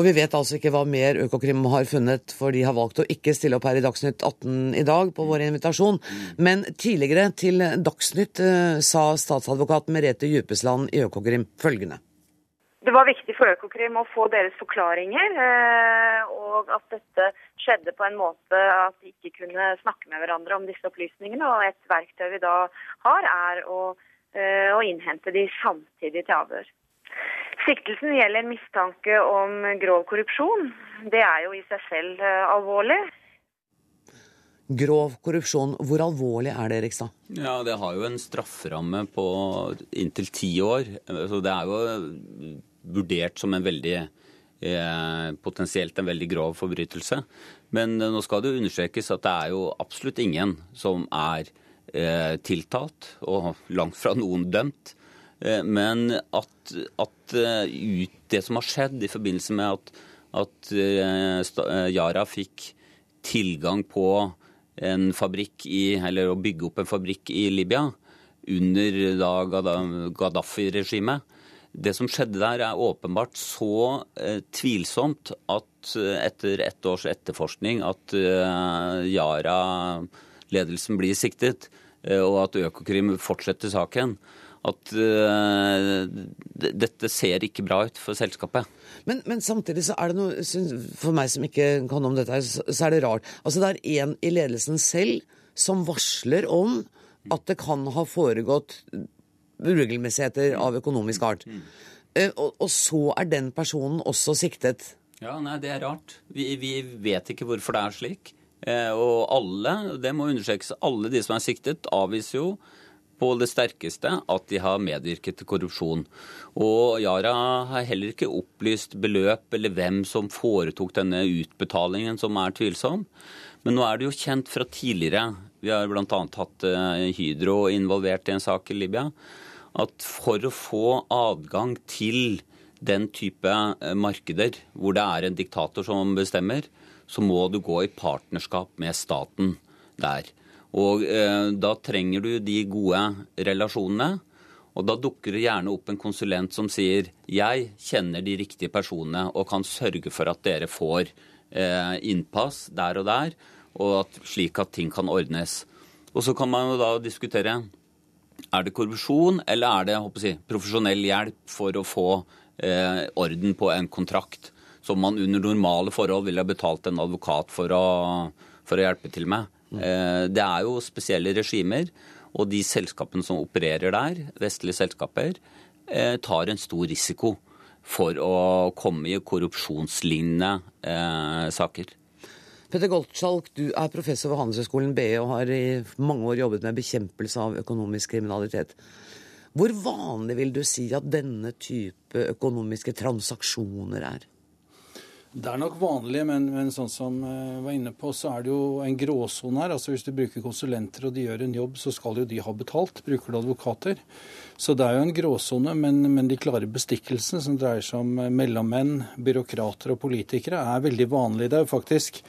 Og vi vet altså ikke hva mer Økokrim har funnet, for de har valgt å ikke stille opp her i Dagsnytt 18 i dag på vår invitasjon. Men tidligere til Dagsnytt eh, sa statsadvokat Merete Djupesland i Økokrim følgende. Det var viktig for Økokrim å få deres forklaringer, eh, og at dette skjedde på en måte at de ikke kunne snakke med hverandre om disse opplysningene. Og et verktøy vi da har, er å, eh, å innhente de samtidig til avhør. Siktelsen gjelder mistanke om grov korrupsjon. Det er jo i seg selv eh, alvorlig. grov korrupsjon. Hvor alvorlig er det, Rikstad? Ja, Det har jo en strafferamme på inntil ti år. Så det er jo vurdert som en veldig eh, potensielt en veldig grov forbrytelse. Men eh, nå skal det jo understrekes at det er jo absolutt ingen som er eh, tiltalt, og langt fra noen dømt. Eh, men at, at uh, ut det som har skjedd i forbindelse med at, at uh, Yara fikk tilgang på en fabrikk i, eller å bygge opp en fabrikk i Libya under Gaddafi-regimet. Det som skjedde der, er åpenbart så eh, tvilsomt at eh, etter ett års etterforskning at eh, Yara-ledelsen blir siktet, eh, og at Økokrim fortsetter saken. At uh, dette ser ikke bra ut for selskapet. Men, men, samtidig så er det noe For meg som ikke kan om dette, så, er det rart. Altså Det er en i ledelsen selv som varsler om at det kan ha foregått uregelmessigheter av økonomisk art. Uh, og, og, så er den personen også siktet. Ja, nei, det er rart. Vi, vi vet ikke hvorfor det er slik. Eh, og alle, det må understrekes, alle de som er siktet, avviser jo på det sterkeste at de har medvirket til korrupsjon. Og Yara har heller ikke opplyst beløp eller hvem som foretok denne utbetalingen, som er tvilsom. Men nå er det jo kjent fra tidligere, vi har bl.a. hatt eh, Hydro involvert i en sak i Libya, at for å få adgang til den type eh, markeder hvor det er en diktator som bestemmer, så må du gå i partnerskap med staten der. Og eh, da trenger du de gode relasjonene. Og da dukker det gjerne opp en konsulent som sier jeg kjenner de riktige personene og kan sørge for at dere får eh, innpass der og der, og at, slik at ting kan ordnes. Og så kan man jo da diskutere er det korrupsjon, eller er det jeg, profesjonell hjelp for å få eh, orden på en kontrakt som man under normale forhold ville ha betalt en advokat for å, for å hjelpe til med? Eh, det er jo spesielle regimer, og de selskapene som opererer der, vestlige selskaper, eh, tar en stor risiko for å komme i korrupsjonslignende eh, saker. Petter Goldschalk, du er professor ved Handelshøyskolen BI og har i mange år jobbet med bekjempelse av økonomisk kriminalitet. Hvor vanlig vil du si at denne type økonomiske transaksjoner er? Det er nok vanlig, men, men sånn som jeg var inne på, så er det jo en gråsone her. Altså Hvis du bruker konsulenter og de gjør en jobb, så skal jo de ha betalt. Bruker du advokater. Så det er jo en gråsone, men, men de klare bestikkelsene som dreier seg om mellommenn, byråkrater og politikere, er veldig vanlig. Det er jo faktisk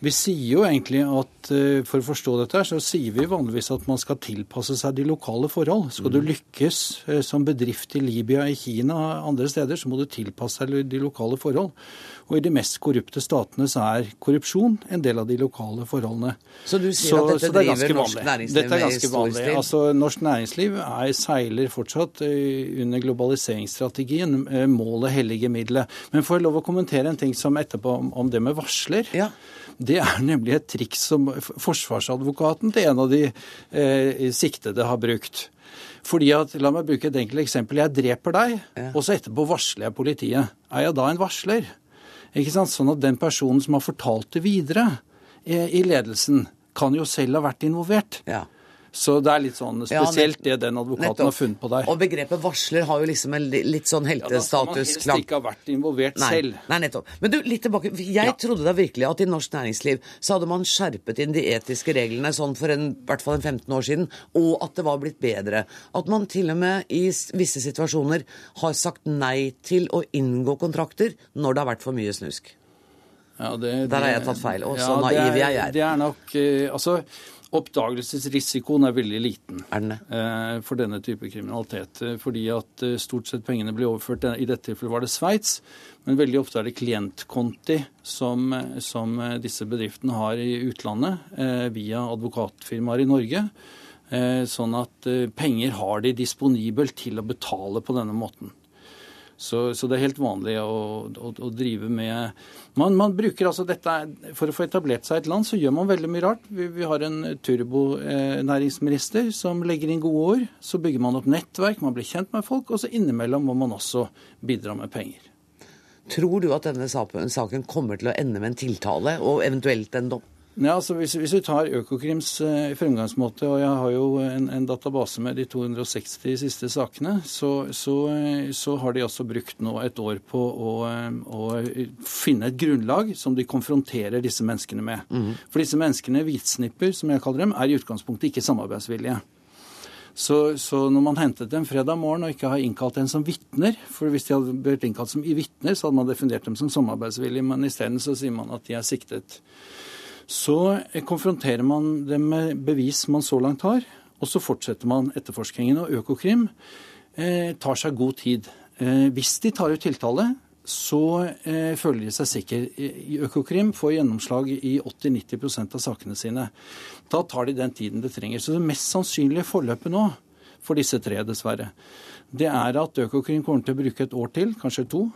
vi sier jo egentlig at eh, for å forstå dette, så sier vi vanligvis at man skal tilpasse seg de lokale forhold. Skal du mm. lykkes eh, som bedrift i Libya, i Kina andre steder, så må du tilpasse deg de lokale forhold. Og i de mest korrupte statene så er korrupsjon en del av de lokale forholdene. Så du sier så, at dette det driver norsk næringsliv dette er ganske vanlig. Altså, norsk næringsliv er, seiler fortsatt eh, under globaliseringsstrategien. Målet hellige middelet. Men får jeg lov å kommentere en ting som etterpå om, om det med varsler? Ja. Det er nemlig et triks som forsvarsadvokaten til en av de eh, siktede har brukt. Fordi at, La meg bruke et enkelt eksempel. Jeg dreper deg, ja. og så etterpå varsler jeg politiet. Er jeg da en varsler? Ikke sant? Sånn at den personen som har fortalt det videre eh, i ledelsen, kan jo selv ha vært involvert. Ja. Så det er litt sånn spesielt ja, det den advokaten nettopp. har funnet på der. Og begrepet varsler har jo liksom en litt sånn heltestatus. Ja, da skal man helst ikke ha vært involvert nei, selv. Nei, nettopp. Men du, litt tilbake. Jeg ja. trodde da virkelig at i norsk næringsliv så hadde man skjerpet inn de etiske reglene sånn for en, i hvert fall en 15 år siden, og at det var blitt bedre. At man til og med i visse situasjoner har sagt nei til å inngå kontrakter når det har vært for mye snusk. Ja, det, Der har jeg tatt feil. Og så naiv jeg er. Det er nok, uh, altså Oppdagelsesrisikoen er veldig liten er eh, for denne type kriminalitet. Eh, fordi at eh, stort sett pengene blir overført I dette tilfellet var det Sveits, men veldig ofte er det klientkonti som, som disse bedriftene har i utlandet via advokatfirmaer i Norge. Sånn at penger har de disponibelt til å betale på denne måten. Så, så, det er helt vanlig å, å, å drive med man, man, bruker altså dette For å få etablert seg et land, så gjør man veldig mye rart. Vi, vi har en turbonæringsminister som legger inn gode ord. Så bygger man opp nettverk, man blir kjent med folk, og så innimellom må man også bidra med penger. Tror du at denne saken kommer til å ende med en tiltale og eventuelt en dom? Ja, altså hvis, hvis, vi tar Økokrims eh, fremgangsmåte, og jeg har jo en, en, database med de 260 siste sakene, så, så, eh, så har de også brukt nå et år på å, eh, å, finne et grunnlag som de konfronterer disse menneskene med. Mm. For disse menneskene, hvitsnipper som jeg kaller dem, er i utgangspunktet ikke samarbeidsvillige. Så, så, når man hentet dem fredag morgen og ikke har innkalt dem som vitner For hvis de hadde blitt innkalt som vitner, så hadde man definert dem som samarbeidsvillige, men isteden så sier man at de er siktet. Så konfronterer man dem med bevis man så langt har, og så fortsetter man etterforskningen. Og Økokrim eh, tar seg god tid. Eh, hvis de tar ut tiltale, så eh, føler de seg sikre. Økokrim får gjennomslag i 80-90% av sakene sine. Da tar de den tiden det trenger. Så det mest sannsynlige forløpet nå, for disse tre dessverre, det er at Økokrim kommer til å bruke et år til, kanskje to.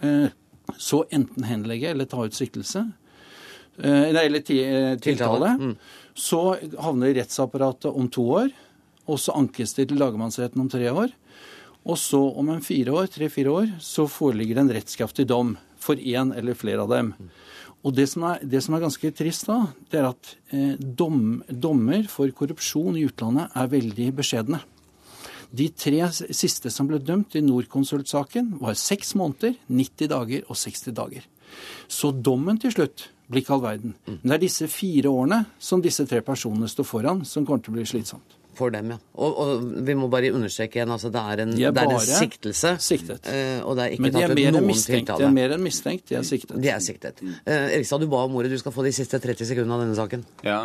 Eh, så enten henlegge eller ta ut siktelse. Eh, eller eh, tiltale, mm. så havner det i rettsapparatet om to år. Og så ankes det til lagmannsretten om tre år. Og så om en fire år, tre-fire år så foreligger det en rettskraftig dom for én eller flere av dem. Og det som, er, det som er ganske trist da, det er at eh, dom, dommer for korrupsjon i utlandet er veldig beskjedne. De tre siste som ble dømt i Norconsult-saken, var seks måneder, 90 dager og 60 dager. Så dommen til slutt blir ikke all verden. Men det er disse fire årene som disse tre personene står foran, som kommer til å bli slitsomt. For dem, ja. Og, og vi må bare understreke igjen, altså det er en, de er det er en siktelse. Siktet. Uh, og det er ikke Men de er mer enn mistenkt. De er mer enn mistenkt, de er siktet. De er siktet. Eh, Erikstad, du ba om ordet. Du skal få de siste 30 sekundene av denne saken. Ja,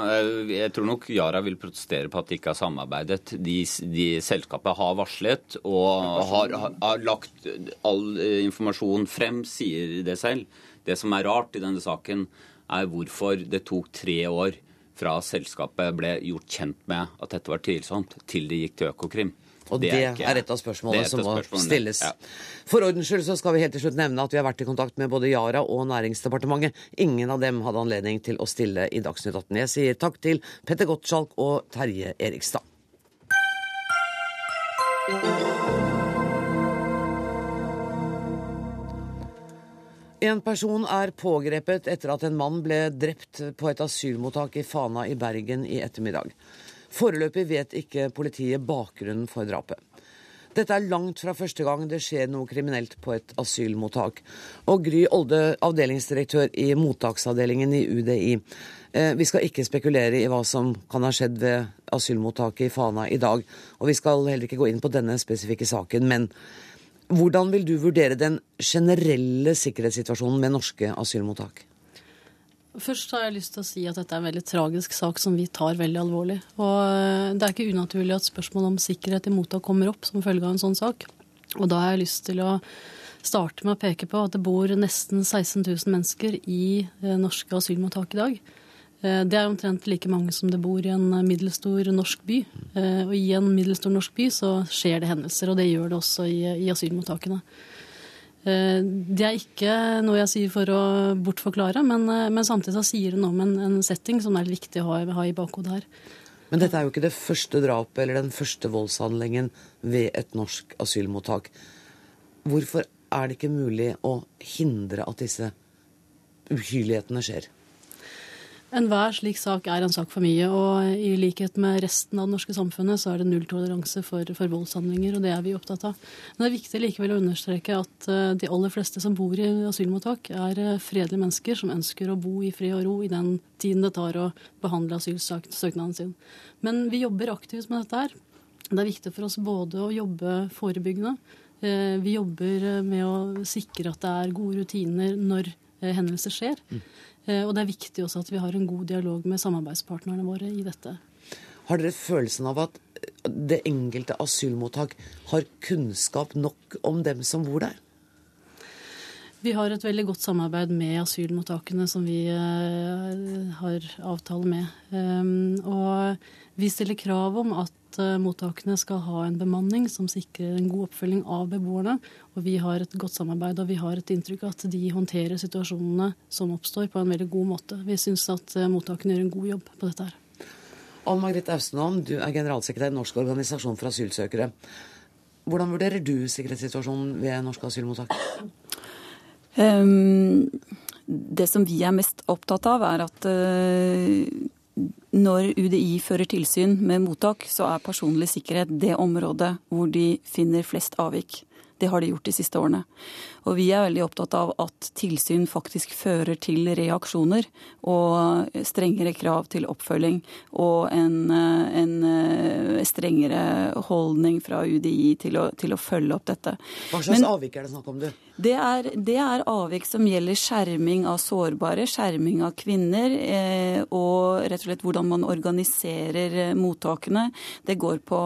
jeg tror nok Yara vil protestere på at de ikke har samarbeidet. De, de selskapet har varslet og har, har, har lagt all eh, informasjon frem, sier det selv. Det som er rart i denne saken, er hvorfor det tok tre år fra selskapet ble gjort kjent med at dette var tvilsomt, til de gikk til Økokrim. Og det, er, er et av spørsmålene et som må stilles. Ja. For ordens skyld så skal vi helt til slutt nevne at vi har vært i kontakt med både Yara og Næringsdepartementet. Ingen av dem hadde anledning til å stille i Dagsnytt 18. Jeg sier takk til Petter Gottschalk og Terje Erikstad. En person er pågrepet etter at en mann ble drept på et asylmottak i Fana i Bergen i ettermiddag. Foreløpig vet ikke politiet bakgrunnen for drapet. Dette er langt fra første gang det skjer noe kriminelt på et asylmottak. Og Gry Olde, avdelingsdirektør i mottaksavdelingen i UDI. Eh, vi skal ikke spekulere i hva som kan ha skjedd ved asylmottaket i Fana i dag. Og vi skal heller ikke gå inn på denne spesifikke saken. Men hvordan vil du vurdere den generelle sikkerhetssituasjonen med norske asylmottak? Først har jeg lyst til å si at dette er en veldig tragisk sak som vi tar veldig alvorlig. Og eh, det er ikke unaturlig at spørsmål om sikkerhet i mottak kommer opp som følge av en sånn sak. Og da har jeg lyst til å starte med å peke på at det bor nesten 16 000 mennesker i eh, norske asylmottak i dag. Eh, det er omtrent like mange som det bor i en middelstor norsk by. Eh, og i en middelstor norsk by så skjer det hendelser, og det gjør det også i, i asylmottakene. Eh, det er ikke noe jeg sier for å bortforklare, men, men samtidig så sier det noe om en, en, setting som er viktig å ha, ha i bakhodet her. Men dette er jo ikke det første drapet eller den første voldshandlingen ved et norsk asylmottak. Hvorfor er det ikke mulig å hindre at disse uhyrlighetene skjer? Enhver slik sak er en sak for mye. Og i likhet med resten av det norske samfunnet så er det nulltoleranse for, for, voldshandlinger, og det er vi opptatt av. Men det er viktig likevel å understreke at eh, de aller fleste som bor i asylmottak, er eh, fredelige mennesker som ønsker å bo i fred og ro i den tiden det tar å behandle asylsøknaden sin. Men vi jobber aktivt med dette her. Det er viktig for oss både å jobbe forebyggende. Eh, vi jobber med å sikre at det er gode rutiner når hendelser skjer. Mm. Eh, og det er viktig også at vi har en god dialog med samarbeidspartnerne våre i dette. Har dere følelsen av at det enkelte asylmottak har kunnskap nok om dem som bor der? Vi har et veldig godt samarbeid med asylmottakene som vi uh, har avtale med. Um, og vi stiller krav om at uh, mottakene skal ha en bemanning som sikrer en god oppfølging av beboerne. Og vi har et godt samarbeid, og vi har et inntrykk av at de håndterer situasjonene som oppstår, på en veldig god måte. Vi syns at uh, mottakene gjør en god jobb på dette her. Ann Margrethe Austenholm, du er generalsekretær i Norsk organisasjon for asylsøkere. Hvordan vurderer du sikkerhetssituasjonen ved norske asylmottak? Um, Det som vi er mest opptatt av, er at eh, når UDI fører tilsyn med mottak, så er personlig sikkerhet det området hvor de finner flest avvik. Det har de gjort de siste årene. Og vi er veldig opptatt av at tilsyn faktisk fører til reaksjoner og strengere krav til oppfølging og en, en strengere holdning fra UDI til å, til å, følge opp dette. Hva slags Men, avvik er det snakk om, du? Det er, det er, avvik som gjelder skjerming av sårbare, skjerming av kvinner, eh, og rett og slett hvordan man organiserer eh, mottakene. Det går på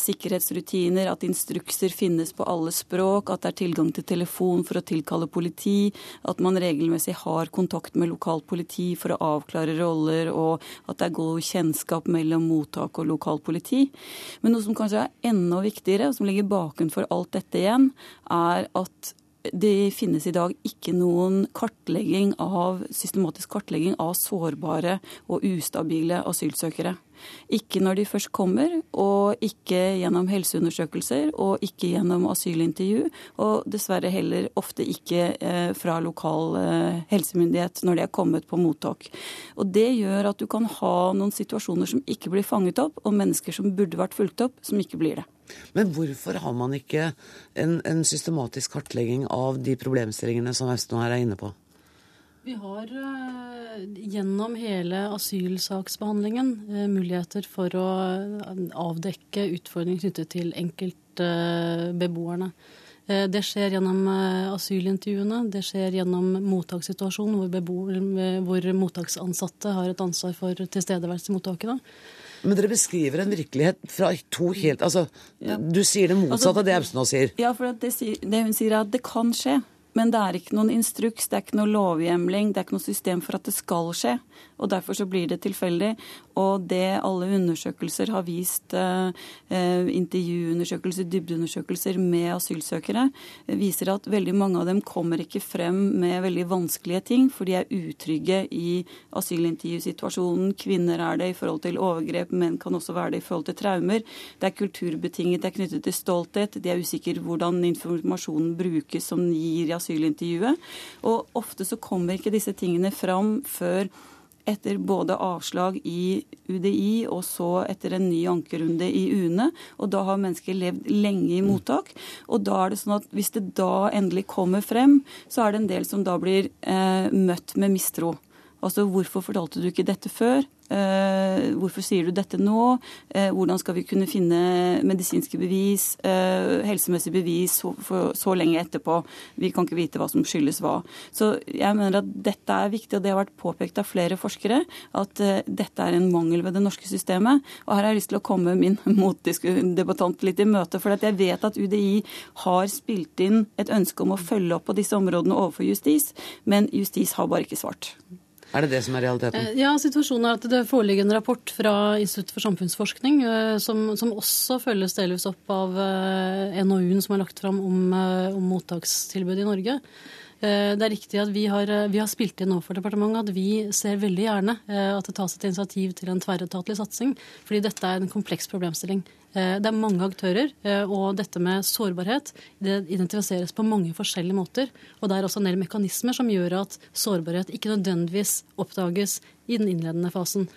sikkerhetsrutiner, at instrukser finnes på alle språk, at det er tilgang til telefon for å tilkalle politi, at man regelmessig har kontakt med lokalt politi for å avklare roller, og at det er god kjennskap mellom mottak og lokalt politi. Men noe som kanskje er enda viktigere, og som ligger bakenfor alt dette igjen, er at det finnes i dag ikke noen kartlegging av, systematisk kartlegging av sårbare og ustabile asylsøkere. Ikke når de først kommer, og ikke gjennom helseundersøkelser, og ikke gjennom asylintervju, og dessverre heller ofte ikke eh, fra lokal eh, helsemyndighet når de er kommet på mottak. Og Det gjør at du kan ha noen situasjoner som ikke blir fanget opp, og mennesker som burde vært fulgt opp, som ikke blir det. Men hvorfor har man ikke en, en systematisk kartlegging av de problemstillingene som Austen her er inne på? Vi har uh, gjennom hele asylsaksbehandlingen uh, muligheter for å eh, avdekke utfordringer knyttet til enkeltbeboerne. Det skjer gjennom asylintervjuene, det skjer gjennom mottakssituasjonen hvor, hvor mottaksansatte har et ansvar for tilstedeværelse i mottakene. Men dere beskriver en virkelighet fra to helt Altså, ja. du sier det motsatte altså, av det Austdal sier. Ja, for det, det hun sier er at det kan skje. Men det er ikke noen instruks, det er ikke noe lovhjemling, det er ikke noe system for at det skal skje og derfor så blir det tilfeldig. Og det alle undersøkelser har vist, eh, eh, intervjuundersøkelser, dybdeundersøkelser med asylsøkere, viser at veldig mange av dem kommer ikke frem med veldig vanskelige ting, for de er utrygge i asylintervjusituasjonen. Kvinner er det i forhold til overgrep, menn kan også være det i forhold til traumer. Det er kulturbetinget, det er knyttet til stolthet. De er usikre hvordan informasjonen brukes som gir i asylintervjuet. Og ofte så kommer ikke disse tingene fram før etter både avslag i UDI og så etter en ny ankerunde i UNE. Og da har mennesker levd lenge i mottak. Og da er det sånn at hvis det da endelig kommer frem, så er det en del som da blir eh, møtt med mistro. Altså hvorfor fortalte du ikke dette før? Eh, hvorfor sier du dette nå? Eh, hvordan skal vi kunne finne medisinske bevis, eh, helsemessige bevis så, så, lenge etterpå? Vi kan ikke vite hva som skyldes hva. Så jeg mener at dette er viktig, og det har vært påpekt av flere forskere, at dette er en mangel ved det norske systemet. Og her har jeg lyst til å komme min motdebattant litt i møte. For jeg vet at UDI har spilt inn et ønske om å følge opp på disse områdene overfor justis, men justis har bare ikke svart. Er det det som er realiteten? Eh, ja, situasjonen er at det foreligger en rapport fra Institutt for samfunnsforskning eh, som, som også følges delvis opp av eh, NOU-en som er lagt fram om, om mottakstilbudet i Norge. Det er riktig at vi har, vi har spilt inn overfor departementet at vi ser veldig gjerne at det tas et initiativ til en tverretatlig satsing, fordi dette er en kompleks problemstilling. Eh, det er mange aktører, eh, og dette med sårbarhet det identifiseres på mange forskjellige måter. Og det er også en del mekanismer som gjør at sårbarhet ikke nødvendigvis oppdages i den innledende fasen.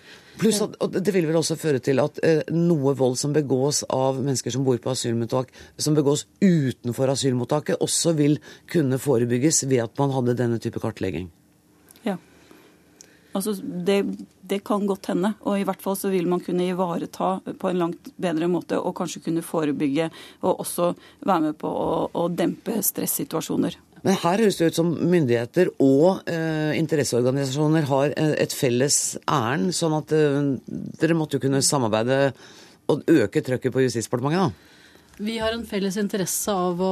Pluss at Det vil vel også føre til at eh, noe vold som begås av mennesker som bor på asylmottak, som begås utenfor asylmottaket, også vil kunne forebygges ved at man hadde denne type kartlegging? Altså, det, det, kan godt hende, og i hvert fall så vil man kunne ivareta på en langt bedre måte og kanskje kunne forebygge og også være med på å, å dempe stressituasjoner. Men her høres det ut som myndigheter og eh, interesseorganisasjoner har eh, et felles ærend, sånn at eh, dere måtte jo kunne samarbeide og øke trøkket på Justisdepartementet, da? Vi har en felles interesse av å,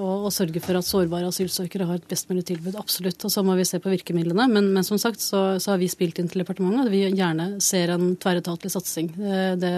å, å, sørge for at sårbare asylsøkere har et best mulig tilbud. Absolutt. Og så må vi se på virkemidlene. Men, men som sagt så, så, har vi spilt inn til departementet at vi gjerne ser en tverretatlig satsing det, det,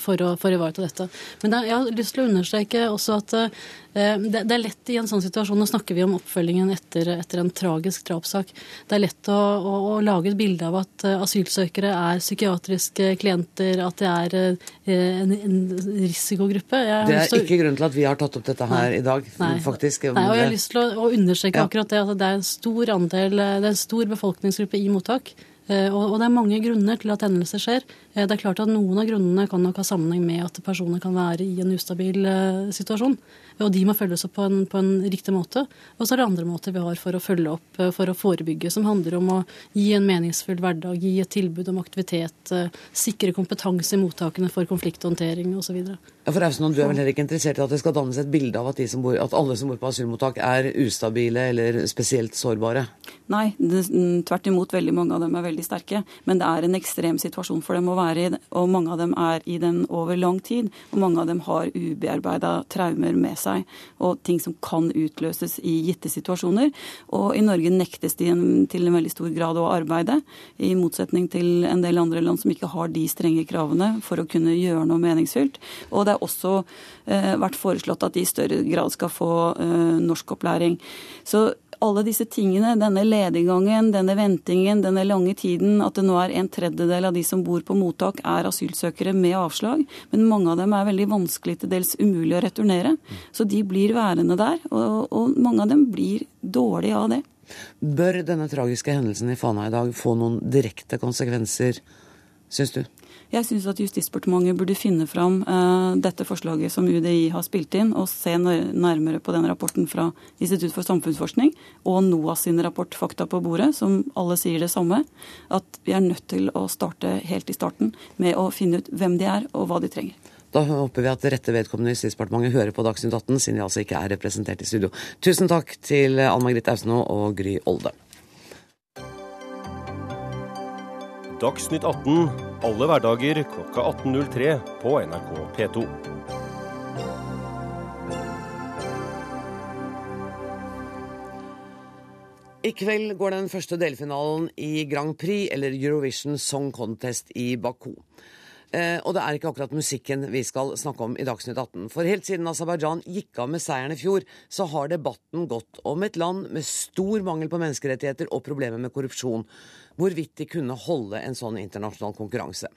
for, å, for, å, ivareta dette. Men da, jeg har lyst til å understreke også at Eh, det, det, er lett i en sånn situasjon, nå snakker vi om oppfølgingen etter, etter en tragisk drapssak, det er lett å, å, å, lage et bilde av at eh, asylsøkere er psykiatriske klienter, at det er eh, en, en risikogruppe. det er ikke grunnen til at vi har tatt opp dette her nei, i dag, nei, faktisk. Nei, og jeg har lyst til å, å understreke ja. akkurat det, at det er en stor andel, det er en stor befolkningsgruppe i mottak. Og, det er mange grunner til at hendelser skjer. Det er klart at Noen av grunnene kan nok ha sammenheng med at personer kan være i en ustabil situasjon. Og de må følges opp på en, på en riktig måte. Og så er det andre måter vi har for å følge opp, eh, for å forebygge, som handler om å gi en meningsfull hverdag, gi et tilbud om aktivitet, eh, sikre kompetanse i mottakene for konflikthåndtering osv. Ja, for Austen, Du er vel heller ikke interessert i at det skal dannes et bilde av at, bor, at alle som bor på asylmottak er ustabile eller spesielt sårbare? Nei, det, tvert imot. Veldig mange av dem er veldig sterke. Men det er en ekstrem situasjon for dem å være i, og mange av dem er i den over lang tid. Og mange av dem har ubearbeida traumer med seg, og ting som kan utløses i gitte situasjoner. Og i Norge nektes de til en veldig stor grad å arbeide, i motsetning til en del andre land som ikke har de strenge kravene for å kunne gjøre noe meningsfylt. Og det er også eh, vært foreslått at de i større grad skal få eh, norskopplæring. Så alle disse tingene, denne lediggangen, denne ventingen, denne lange tiden, at det nå er en tredjedel av de som bor på mottak er asylsøkere med avslag, men mange av dem er veldig vanskelig, til dels umulig å returnere. Så de blir værende der, og, og mange av dem blir dårlige av det. Bør denne tragiske hendelsen i Fana i dag få noen direkte konsekvenser, syns du? Jeg syns at Justisdepartementet burde finne fram uh, dette forslaget som UDI har spilt inn, og se nærmere på den rapporten fra Institutt for samfunnsforskning og NOAS sin rapport Fakta på bordet, som alle sier det samme. At vi er nødt til å starte helt i starten med å finne ut hvem de er og hva de trenger. Da håper vi at rette vedkommende i Justisdepartementet hører på Dagsnytt 18, siden de altså ikke er representert i studio. Tusen takk til Ann Margrethe Austenaa og Gry Olde. Dagsnytt 18 alle hverdager klokka 18.03 på NRK P2. I kveld går den første delfinalen i Grand Prix, eller Eurovision Song Contest, i Baku. Eh, og det er ikke akkurat musikken vi skal snakke om i Dagsnytt 18. For helt siden Aserbajdsjan gikk av med seieren i fjor, så har debatten gått om et land med stor mangel på menneskerettigheter og problemer med korrupsjon, hvorvidt de kunne holde en sånn internasjonal konkurranse.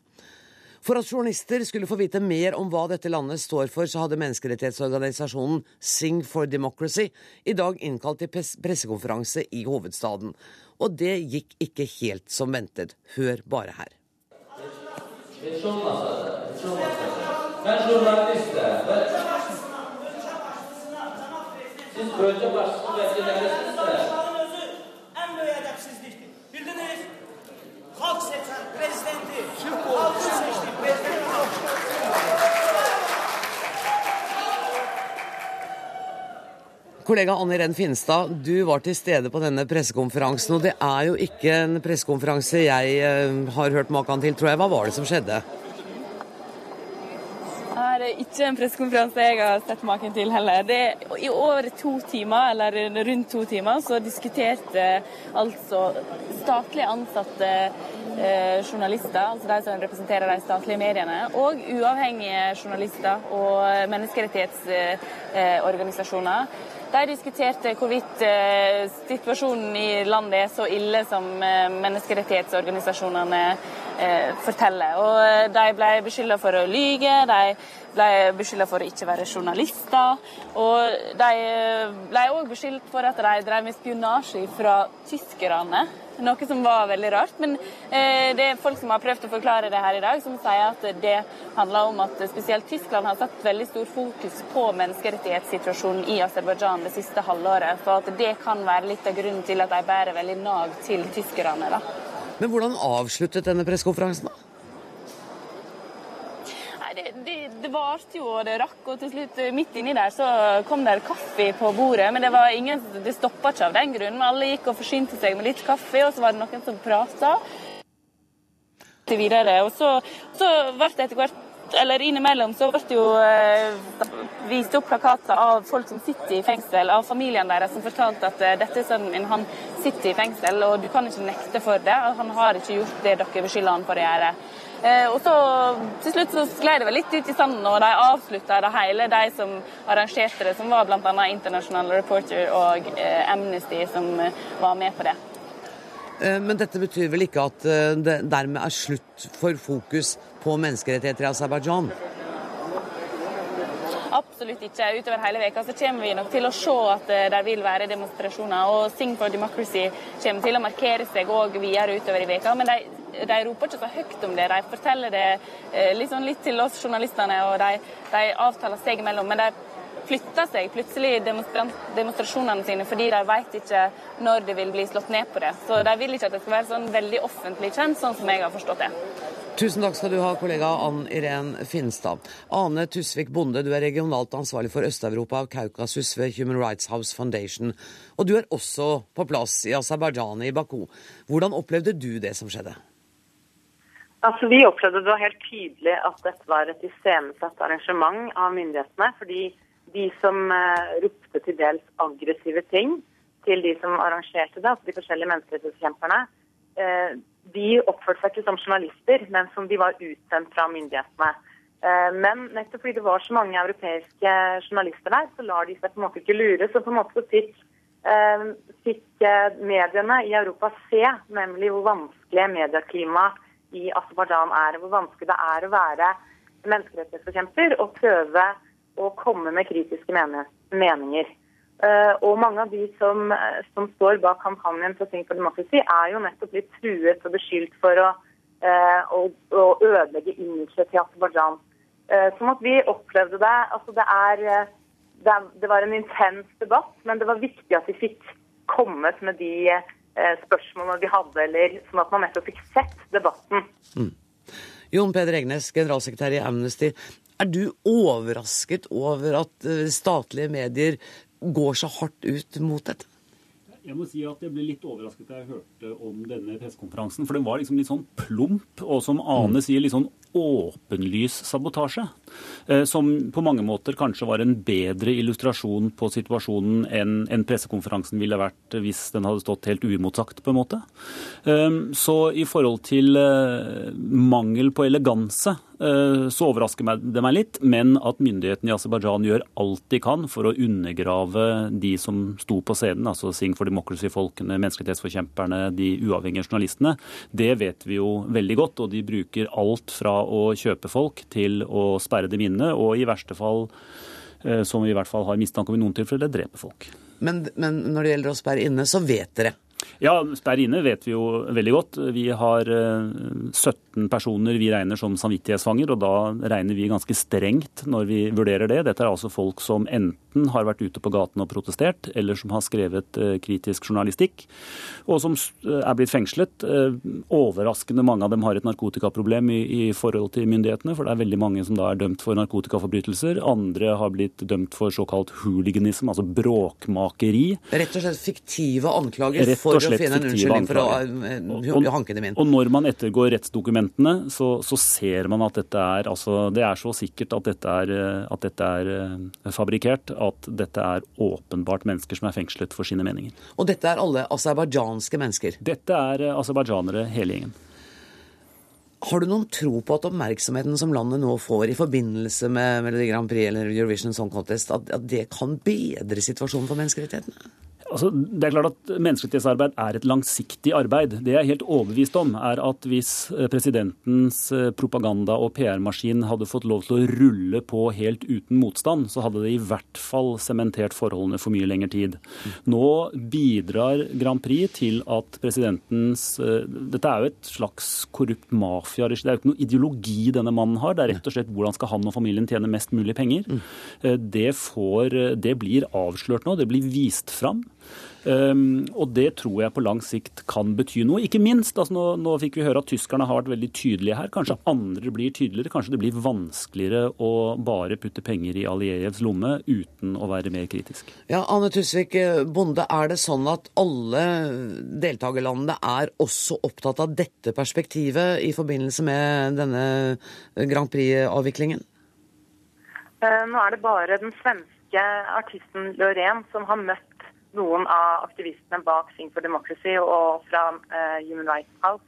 For at journalister skulle få vite mer om hva dette landet står for, så hadde menneskerettighetsorganisasjonen Sing for Democracy i dag innkalt til pressekonferanse i hovedstaden. Og det gikk ikke helt som ventet. Hør bare her. Siz bölge başkanı vekillerisiniz halk seçen prezidenti, halkın seçti prezidenti Kollega Anne Renn Finstad, du var til stede på denne pressekonferansen. Og det er jo ikke en pressekonferanse jeg eh, har hørt maken til, tror jeg. Hva var det som skjedde? Det er ikke en pressekonferanse jeg har sett maken til heller. Det, I over to timer, eller rundt to timer, så diskuterte altså statlig ansatte eh, journalister, altså de som representerer de statlige mediene, og uavhengige journalister og menneskerettighetsorganisasjoner. De diskuterte hvorvidt eh, situasjonen i landet er så ille som eh, menneskerettighetsorganisasjonene eh, forteller. Og de ble beskylda for å lyge, de ble beskylda for å ikke være journalister. Og de ble òg beskyldt for at de drev med spionasje fra tyskerne noe som var veldig rart. Men eh, det er folk som har prøvd å forklare det her i dag, som sier at det handler om at spesielt Tyskland har satt veldig stor fokus på menneskerettighetssituasjonen i Aserbajdsjan det siste halvåret. For at det kan være litt av grunnen til at de bærer veldig nag til tyskerne. da. Men hvordan avsluttet denne pressekonferansen, da? det, det, varte jo, og det rakk. Og til slutt, eh, midt inni der, så kom det kaffe på bordet. Men det var ingen, det stoppa ikke av den grunn. Alle gikk og forsynte seg med litt kaffe, og så var det noen som prata. Og så, så ble det etter hvert eller innimellom så ble det jo eh, vist opp plakater av folk som sitter i fengsel, av familien deres, som fortalte at eh, dette er sønnen han sitter i fengsel, og du kan ikke nekte for det. Han har ikke gjort det dere beskylder han for å gjøre. Eh, og så til slutt så sklei det vel litt ut i sanden, og de avslutta det hele, de som arrangerte det, som var bl.a. International Reporter og Amnesty, som var med på det. Men dette betyr vel ikke at det dermed er slutt for fokus på menneskerettigheter i Aserbajdsjan? Absolutt ikke. Utover hele veka så kommer vi nok til å se at eh, det vil være demonstrasjoner. Og Sing for Democracy kommer til å markere seg òg videre utover i veka. Men de, de roper ikke så høyt om det. De forteller det liksom litt, til oss journalistene, og de, de avtaler seg imellom. Men de flytter seg plutselig demonstrasjonene sine fordi de vet ikke når det vil bli slått ned på det. Så de vil ikke at det skal være sånn veldig offentlig kjent, sånn som jeg har forstått det. Tusen takk skal du ha, kollega Ann Irén Finstad. Ane Tusvik Bonde, du er regionalt ansvarlig for Øst-Europa og Kaukasus ved Human Rights House Foundation. Og du er også på plass i Aserbajdsjan, i Baku. Hvordan opplevde du det som skjedde? Altså, Vi opplevde det helt tydelig at dette var et iscenesatt arrangement av myndighetene. Fordi de som eh, ropte til dels aggressive ting til de som arrangerte det, altså de forskjellige menneskerettighetskjemperne, eh, de oppførte seg ikke som journalister, men som de var utsendt fra myndighetene. Eh, Men nettopp fordi det var så mange europeiske journalister der, så lar de seg på en måte ikke lure. Så på en måte fikk, eh, fikk eh, mediene i Europa se nemlig hvor vanskelig medieklimaet i Aserbajdsjan er. Hvor vanskelig det er å være menneskerettighetsforkjemper og prøve å komme med kritiske meninger. Eh, og mange av de som, eh, som står bak kampanjen for Think for Democracy, er jo nettopp blitt truet og beskyldt for å, eh, å, å ødelegge imaget til Aserbajdsjan. Sånn at vi opplevde det altså det, er, det, det var en intens debatt, men det var viktig at vi fikk kommet med de spørsmålene vi hadde, eller sånn at man nettopp fikk sett debatten. Jon Peder Egnes, generalsekretær i Amnesty. Er du overrasket over at statlige medier går så hardt ut mot dette? Jeg må si at jeg ble litt overrasket da jeg hørte om denne pressekonferansen. For den var liksom litt sånn plump, og som Ane sier, litt sånn åpenlys sabotasje. Eh, Som på mange måter kanskje var en bedre illustrasjon på situasjonen enn pressekonferansen ville vært hvis den hadde stått helt uimotsagt, på en måte. Eh, Så i forhold til eh, mangel på eleganse, Eh, så overrasker det meg litt. Men at myndighetene i Aserbajdsjan gjør alt de kan for å undergrave de som sto på scenen, altså Sing for Democracy-folkene, menneskerettighetsforkjemperne, de uavhengige journalistene, det vet vi jo veldig godt. Og de bruker alt fra å kjøpe folk til å sperre dem inne, og i verste fall eh, som vi i hvert fall har mistanke om i noen tilfeller, dreper folk. Men, men når det gjelder å sperre inne, så vet dere? Ja, sperre inne vet vi jo veldig godt. Vi har eh, 17 15 personer vi regner som samvittighetsfanger, og da regner vi ganske strengt når vi vurderer det. Dette er altså folk som enten har vært ute på gaten og protestert, eller som har skrevet eh, kritisk journalistikk, og som eh, er blitt fengslet. Eh, overraskende mange av dem har et narkotikaproblem i, i forhold til myndighetene, for det er veldig mange som da er dømt for narkotikaforbrytelser. Andre har blitt dømt for såkalt hooliganism, altså bråkmakeri. Rett og slett fiktive anklager for å finne en unnskyldning for å hanke dem inn. Og når man ettergår rettsdokumenter rettsdokumentene, så, så ser man at dette er altså, Det er så sikkert at dette er, eh, at dette er eh, fabrikkert, at dette er åpenbart mennesker som er fengslet for sine meninger. Og dette er alle aserbajdsjanske mennesker. Dette er eh, aserbajdsjanere, hele gjengen. Har du noen tro på at oppmerksomheten som landet nå får i forbindelse med Melodi Grand Prix eller Eurovision Song Contest, at, at det kan bedre situasjonen for menneskerettighetene? Altså, det er klart at Menneskerettighetsarbeid er et langsiktig arbeid. Det jeg er helt overbevist om, er at hvis eh, presidentens eh, propaganda- og PR-maskin hadde fått lov til å rulle på helt uten motstand, så hadde det i hvert fall sementert forholdene for mye lengre tid. Nå bidrar Grand Prix til at presidentens eh, Dette er jo et slags korrupt mafiaregime. Det er jo ikke noe ideologi denne mannen har. Det er rett og slett hvordan skal han og familien tjene mest mulig penger. Eh, Det, får, det blir avslørt nå. Det blir vist fram. Um, og det tror jeg på lang sikt kan bety noe. Ikke minst, altså nå, nå fikk vi høre at tyskerne har vært veldig tydelige her. Kanskje andre blir tydeligere. Kanskje det blir vanskeligere å bare putte penger i Alijevs lomme uten å være mer kritisk. Ja, Anne Tusvik eh, Bonde, er det sånn at alle deltakerlandene er også opptatt av dette perspektivet i forbindelse med denne Grand Prix-avviklingen? Uh, Nå er det bare den svenske artisten Lorén som har møtt noen av aktivistene bak Sing for Democracy og fra eh, Human Rights House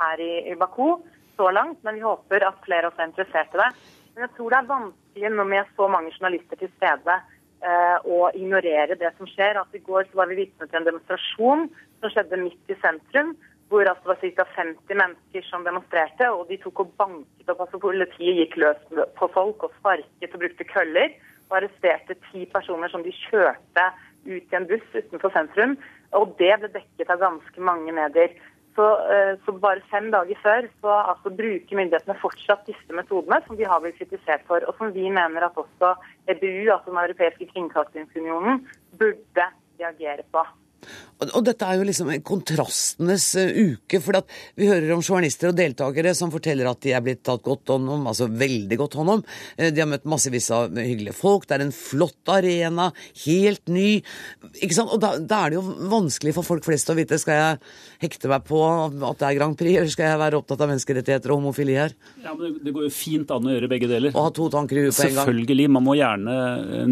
her i, Baku. så langt, men vi håper at flere også er interessert i det. Men jeg tror det er vanskelig når med så mange journalister til stede eh, å ignorere det som skjer. At I går så var vi vitne til en demonstrasjon som skjedde midt i sentrum. Hvor altså det var ca. 50 mennesker som demonstrerte, og de tok og banket opp. altså Politiet gikk løs på folk og sparket og brukte køller. Og arresterte ti personer som de kjørte ut i en buss utenfor sentrum. Og det ble dekket av ganske mange medier. Så, eh, så, bare fem dager før så altså, bruker myndighetene fortsatt disse metodene, som de har blitt kritisert for, og som vi mener at også EBU, altså Den europeiske kringkastingsunionen, burde reagere på. Og dette er jo liksom kontrastenes eh, uke. For vi hører om journalister og deltakere som forteller at de er blitt tatt godt hånd om, altså veldig godt hånd om. Eh, de har møtt massevis av hyggelige folk. Det er en flott arena, helt ny. Ikke sant? Og da, da, er det jo vanskelig for folk flest å vite skal jeg hekte meg på at det er Grand Prix, eller skal jeg være opptatt av menneskerettigheter og homofili her? Ja, men Det går jo fint an å gjøre begge deler. Og ha to tanker i huet på en gang. Selvfølgelig. Man må gjerne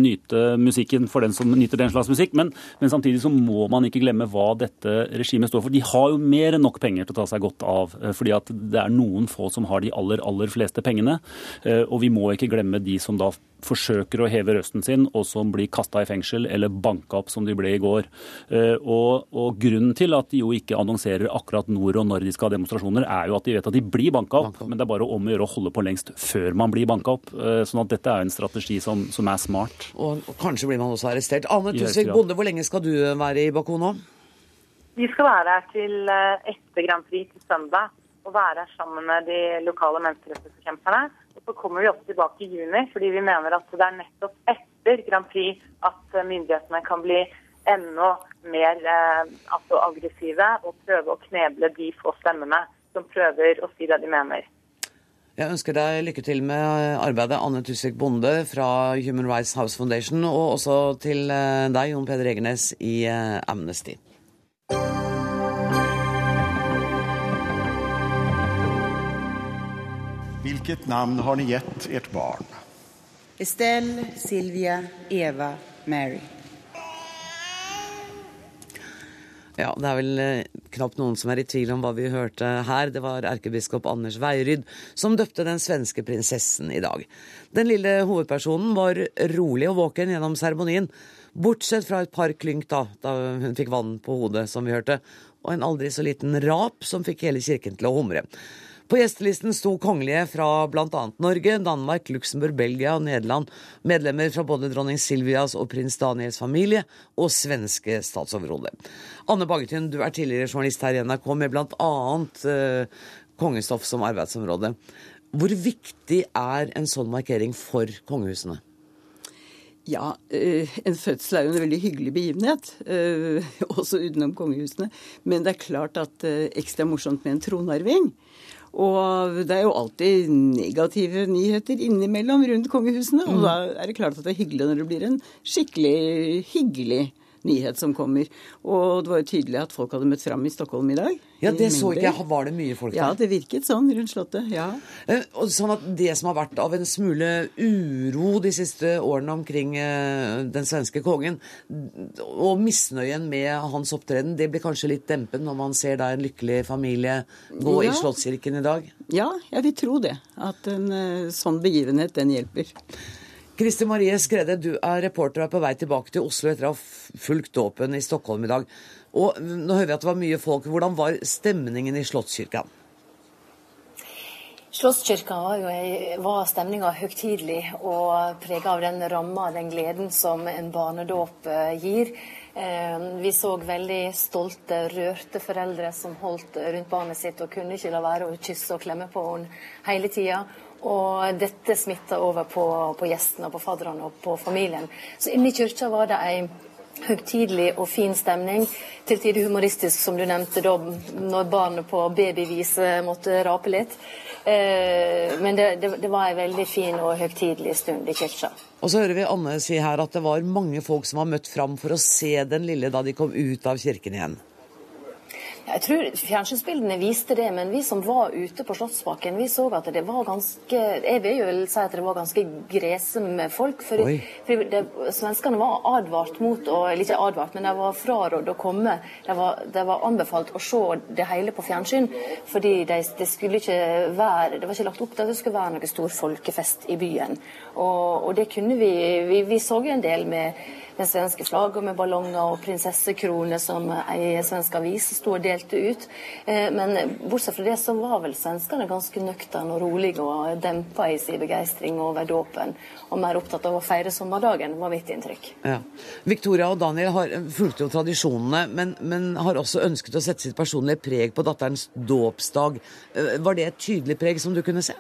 nyte musikken for den som nyter den slags musikk, men, men samtidig så må man ikke glemme glemme hva dette regimet står for. De har jo mer enn nok penger til å ta seg godt av, eh, fordi at det er noen få som har de aller, aller fleste pengene. Eh, og vi må ikke glemme de som da forsøker å heve røsten sin, og som blir kasta i fengsel eller banka opp som de ble i går. Eh, og, og, Grunnen til at de jo ikke annonserer akkurat når og når de skal ha demonstrasjoner, er jo at de vet at de blir banka opp, men det er bare om å gjøre å holde på lengst før man blir banka opp. Sånn at dette er en strategi som, som er smart. Og, og, kanskje blir man også arrestert. Anne Tusvik Bonde, hvor lenge skal du være i Baku nå? Vi skal være her til eh, etter Grand Prix til søndag og være her sammen med de lokale menneskerettighetsforkjemperne. Så kommer vi også tilbake i juni, fordi vi mener at det er nettopp etter Grand Prix at eh, myndighetene kan bli enda mer eh, altså aggressive og prøve å kneble de få stemmene som prøver å si det de mener. Jeg ønsker deg lykke til med arbeidet, Anne Tusvik Bonde fra Human Rights House Foundation, og også til deg, Jon Peder Egernes i Amnesty. Hvilket navn har ni gitt ert barn? Estelle, Silvia, Eva, Mary. Ja, det er vel eh, knapt noen som er i tvil om hva vi hørte her. Det var erkebiskop Anders Veiryd som døpte den svenske prinsessen i dag. Den lille hovedpersonen var rolig og våken gjennom seremonien, bortsett fra et par klynk da, da hun fikk vann på hodet, som vi hørte, og en aldri så liten rap som fikk hele kirken til å humre. På gjestelisten sto kongelige fra bl.a. Norge, Danmark, Luxembourg, Belgia og Nederland, medlemmer fra både dronning Silvias og prins Daniels familie og svenske statsoverhode. Anne Baggetun, du er tidligere journalist her i NRK med bl.a. Eh, kongestoff som arbeidsområde. Hvor viktig er en sånn markering for kongehusene? Ja, eh, en fødsel er jo en veldig hyggelig begivenhet, eh, også utenom kongehusene. Men det er klart at eh, ekstra morsomt med en tronarving. Og det er jo alltid negative nyheter innimellom rundt kongehusene. Og mm. da er det klart at det er hyggelig når det blir en skikkelig hyggelig nyhet som kommer. Og det var jo tydelig at folk hadde møtt fram i Stockholm i dag. Ja, det så ikke jeg. Var det mye folk der? Ja, det virket sånn rundt Slottet. ja. Eh, sånn at Det som har vært av en smule uro de siste årene omkring eh, den svenske kongen, og misnøyen med hans opptreden, det blir kanskje litt dempet når man ser da en lykkelig familie gå ja. i Slottskirken i dag? Ja, jeg vil tro det. At en eh, sånn begivenhet, den hjelper. Kristi Marie Skrede, du er reporter og er på vei tilbake til Oslo etter å ha fulgt dåpen i Stockholm i dag. Og nå hører vi at det var mye folk. Hvordan var stemningen i Slottskirka? Slottskirka var, jo, var stemninga høytidelig og prega av den ramma, den gleden som en barnedåp eh, gir. Eh, vi så veldig stolte, rørte foreldre som holdt rundt barnet sitt og kunne ikke la være å kysse og klemme på henne hele tida. Og dette smitta over på, på gjestene, på fadderne og på familien. Så inne i kirka var det ei høytidelig og fin stemning. Til tider humoristisk, som du nevnte, da når barnet på babyvis måtte rape litt. Eh, men det, det, det, var ei veldig fin og høytidelig stund i kirka. Og så hører vi Anne si her at det var mange folk som var møtt fram for å se den lille da de kom ut av kirken igjen. Jeg tror fjernsynsbildene viste det, men vi som var ute på Slottsbakken, vi så at det var ganske Jeg vil jo si at det var ganske grese folk. For, for det, svenskene var advart mot å Eller ikke advart, men de var frarådd å komme. De var, de var, anbefalt å se det hele på fjernsyn, fordi det de skulle ikke være Det var ikke lagt opp til at det skulle være noe stor folkefest i byen. Og, og det kunne vi Vi, vi så jo en del med med svenske flagget med ballonger og prinsessekroner som ei svensk avis sto og delte ut. Eh, men bortsett fra det så var vel svenskene ganske nøkterne og rolige og dempa i sin begeistring over dåpen. Og mer opptatt av å feire sommerdagen, var mitt inntrykk. Ja. Victoria og Daniel har fulgte jo tradisjonene, men, men har også ønsket å sette sitt personlige preg på datterens dåpsdag. Eh, var det et tydelig preg som du kunne se?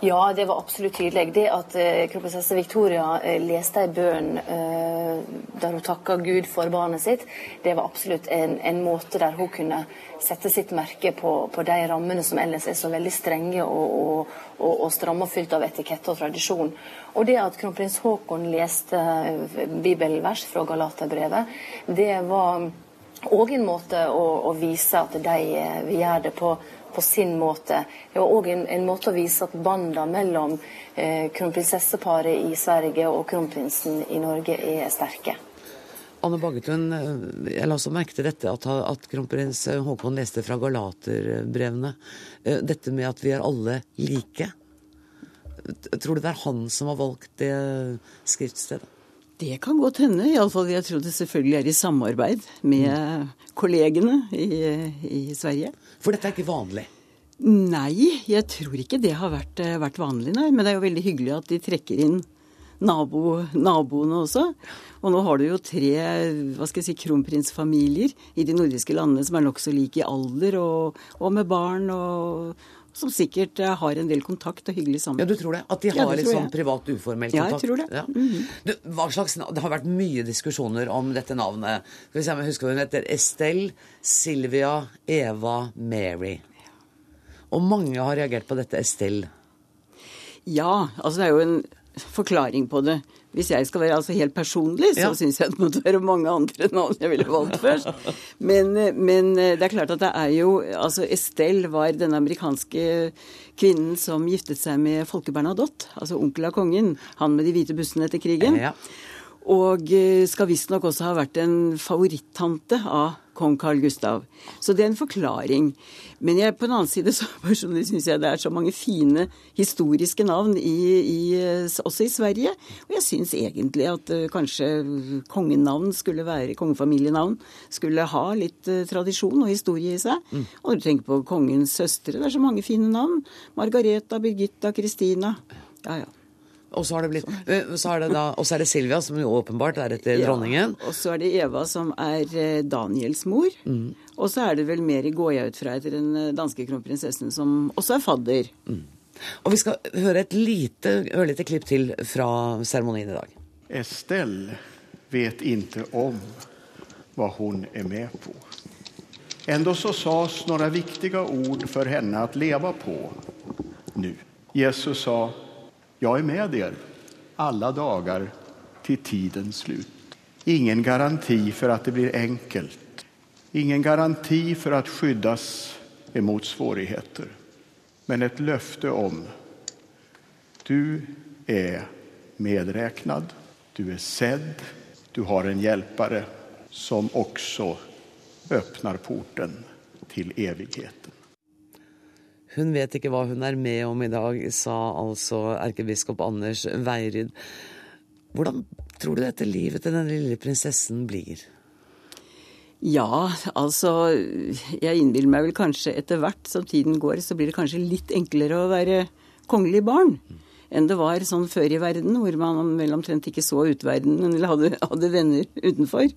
Ja, det var absolutt tydelig. Det at eh, kronprinsesse Victoria eh, leste ei bønn eh, der hun takka Gud for barnet sitt, det var absolutt en, en måte der hun kunne sette sitt merke på, på, de rammene som ellers er så veldig strenge og, og, og, og stramme fylt av etikette og tradisjon. Og det at kronprins Haakon leste bibelvers fra Galaterbrevet, det var òg en måte å, å, vise at de vil gjøre det på på sin måte. Det var òg en, en, måte å vise at båndene mellom eh, kronprinsesseparet i Sverige og kronprinsen i Norge er sterke. Anne Baggetun, eh, jeg la også merke til dette at, at kronprins Haakon leste fra Galaterbrevene. Eh, dette med at vi er alle like. Tror du det er han som har valgt det skriftstedet? Det kan godt hende. Iallfall jeg tror det selvfølgelig er i samarbeid med mm. kollegene i, i, Sverige. For dette er ikke vanlig? Nei, jeg tror ikke det har vært, eh, vært, vanlig, nei. Men det er jo veldig hyggelig at de trekker inn nabo, naboene også. Og nå har du jo tre hva skal jeg si, kronprinsfamilier i de nordiske landene som er nokså like i alder og, og med barn. og som sikkert eh, har en del kontakt og hyggelig sammen. Ja, du tror det? At de har ja, litt sånn privat, uformell kontakt? Ja, jeg tror det. Ja. Mm -hmm. du, hva slags, det har vært mye diskusjoner om dette navnet. Skal vi se om jeg husker hva hun heter. Estelle, Silvia, Eva, Mary. Og mange har reagert på dette Estelle. Ja, altså det er jo en forklaring på det. Hvis jeg skal være altså helt personlig, så ja. syns jeg det måtte være mange andre navn jeg ville valgt først. Men, men, det er klart at det er jo Altså Estelle var den amerikanske kvinnen som giftet seg med Folke Bernadotte, altså onkel av kongen. Han med de hvite bussene etter krigen. Ja. Og eh, skal visstnok også ha vært en favorittante av kong Carl Gustav. Så det er en forklaring. Men jeg, på den annen side så personlig syns jeg det er så mange fine historiske navn i, i, også i Sverige. Og jeg syns egentlig at uh, kanskje kongenavn skulle være, kongefamilienavn skulle ha litt uh, tradisjon og historie i seg. Mm. Og når du tenker på kongens søstre, det er så mange fine navn. Margareta, Birgitta, Kristina. Ja, ja. Og så, har det blitt, eh, så er det da, og så er det Silvia, som jo åpenbart er etter ja, dronningen. Og så er det Eva, som er eh, Daniels mor. Mm. Og så er det vel mer, går jeg ut fra etter den eh, danske kronprinsessen, som også er fadder. Mm. Og vi skal høre et lite, ørlite klipp til fra seremonien i dag. Estelle vet ikke om hva hun er med på. Ändå så sades noen viktige ord for henne å leve på nå. Jesus sa Jeg er med er alle dagar til tidens slut. Ingen garanti for at det blir enkelt. Ingen garanti for at skyddas emot svårigheter. Men et löfte om du er medräknad, du er sedd, du har en hjälpare som også öppnar porten til evigheten. Hun vet ikke hva hun er med om i dag, sa altså erkebiskop Anders Veiryd. Hvordan tror du dette livet til den lille prinsessen blir? Ja, altså Jeg innbiller meg vel kanskje etter hvert som tiden går, så blir det kanskje litt enklere å være kongelig barn enn det var sånn før i verden, hvor man vel omtrent ikke så utverdenen eller hadde, hadde venner utenfor.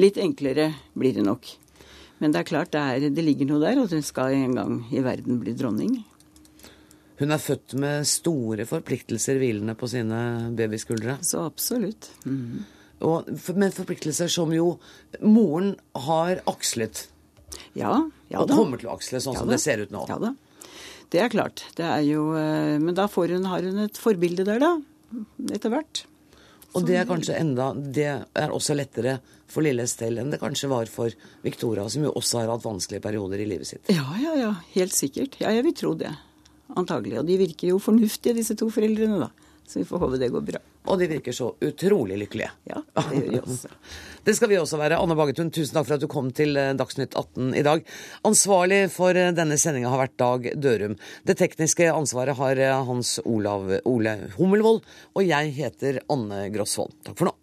Litt enklere blir det nok. Men det er klart det, er, det ligger noe der, og hun skal en gang i verden bli dronning. Hun er født med store forpliktelser hvilende på sine babyskuldre. Så absolutt. Mm. Og, men forpliktelser som jo moren har akslet. Ja, ja da. Og kommer til å aksle, sånn ja, som det ser ut nå. Ja da. Det er klart. Det er jo eh, Men da hun, har hun et forbilde der, da. Etter hvert. Og det er kanskje enda Det er også lettere for lille Estelle enn det kanskje var for Victoria, som jo også har hatt vanskelige perioder i livet sitt. Ja, ja, ja. Helt sikkert. Ja, jeg vil tro det. Antagelig. Og de virker jo fornuftige, disse to foreldrene, da. Så vi får håpe det går bra. Og de virker så utrolig lykkelige. Ja, det gjør de også. Det skal vi også være. Anne Bagetun, tusen takk for at du kom til eh, Dagsnytt 18 i dag. Ansvarlig for eh, denne sendinga har vært Dag Dørum. Det tekniske ansvaret har eh, Hans Olav Ole Hummelvold. Og jeg heter Anne Grosvold. Takk for nå.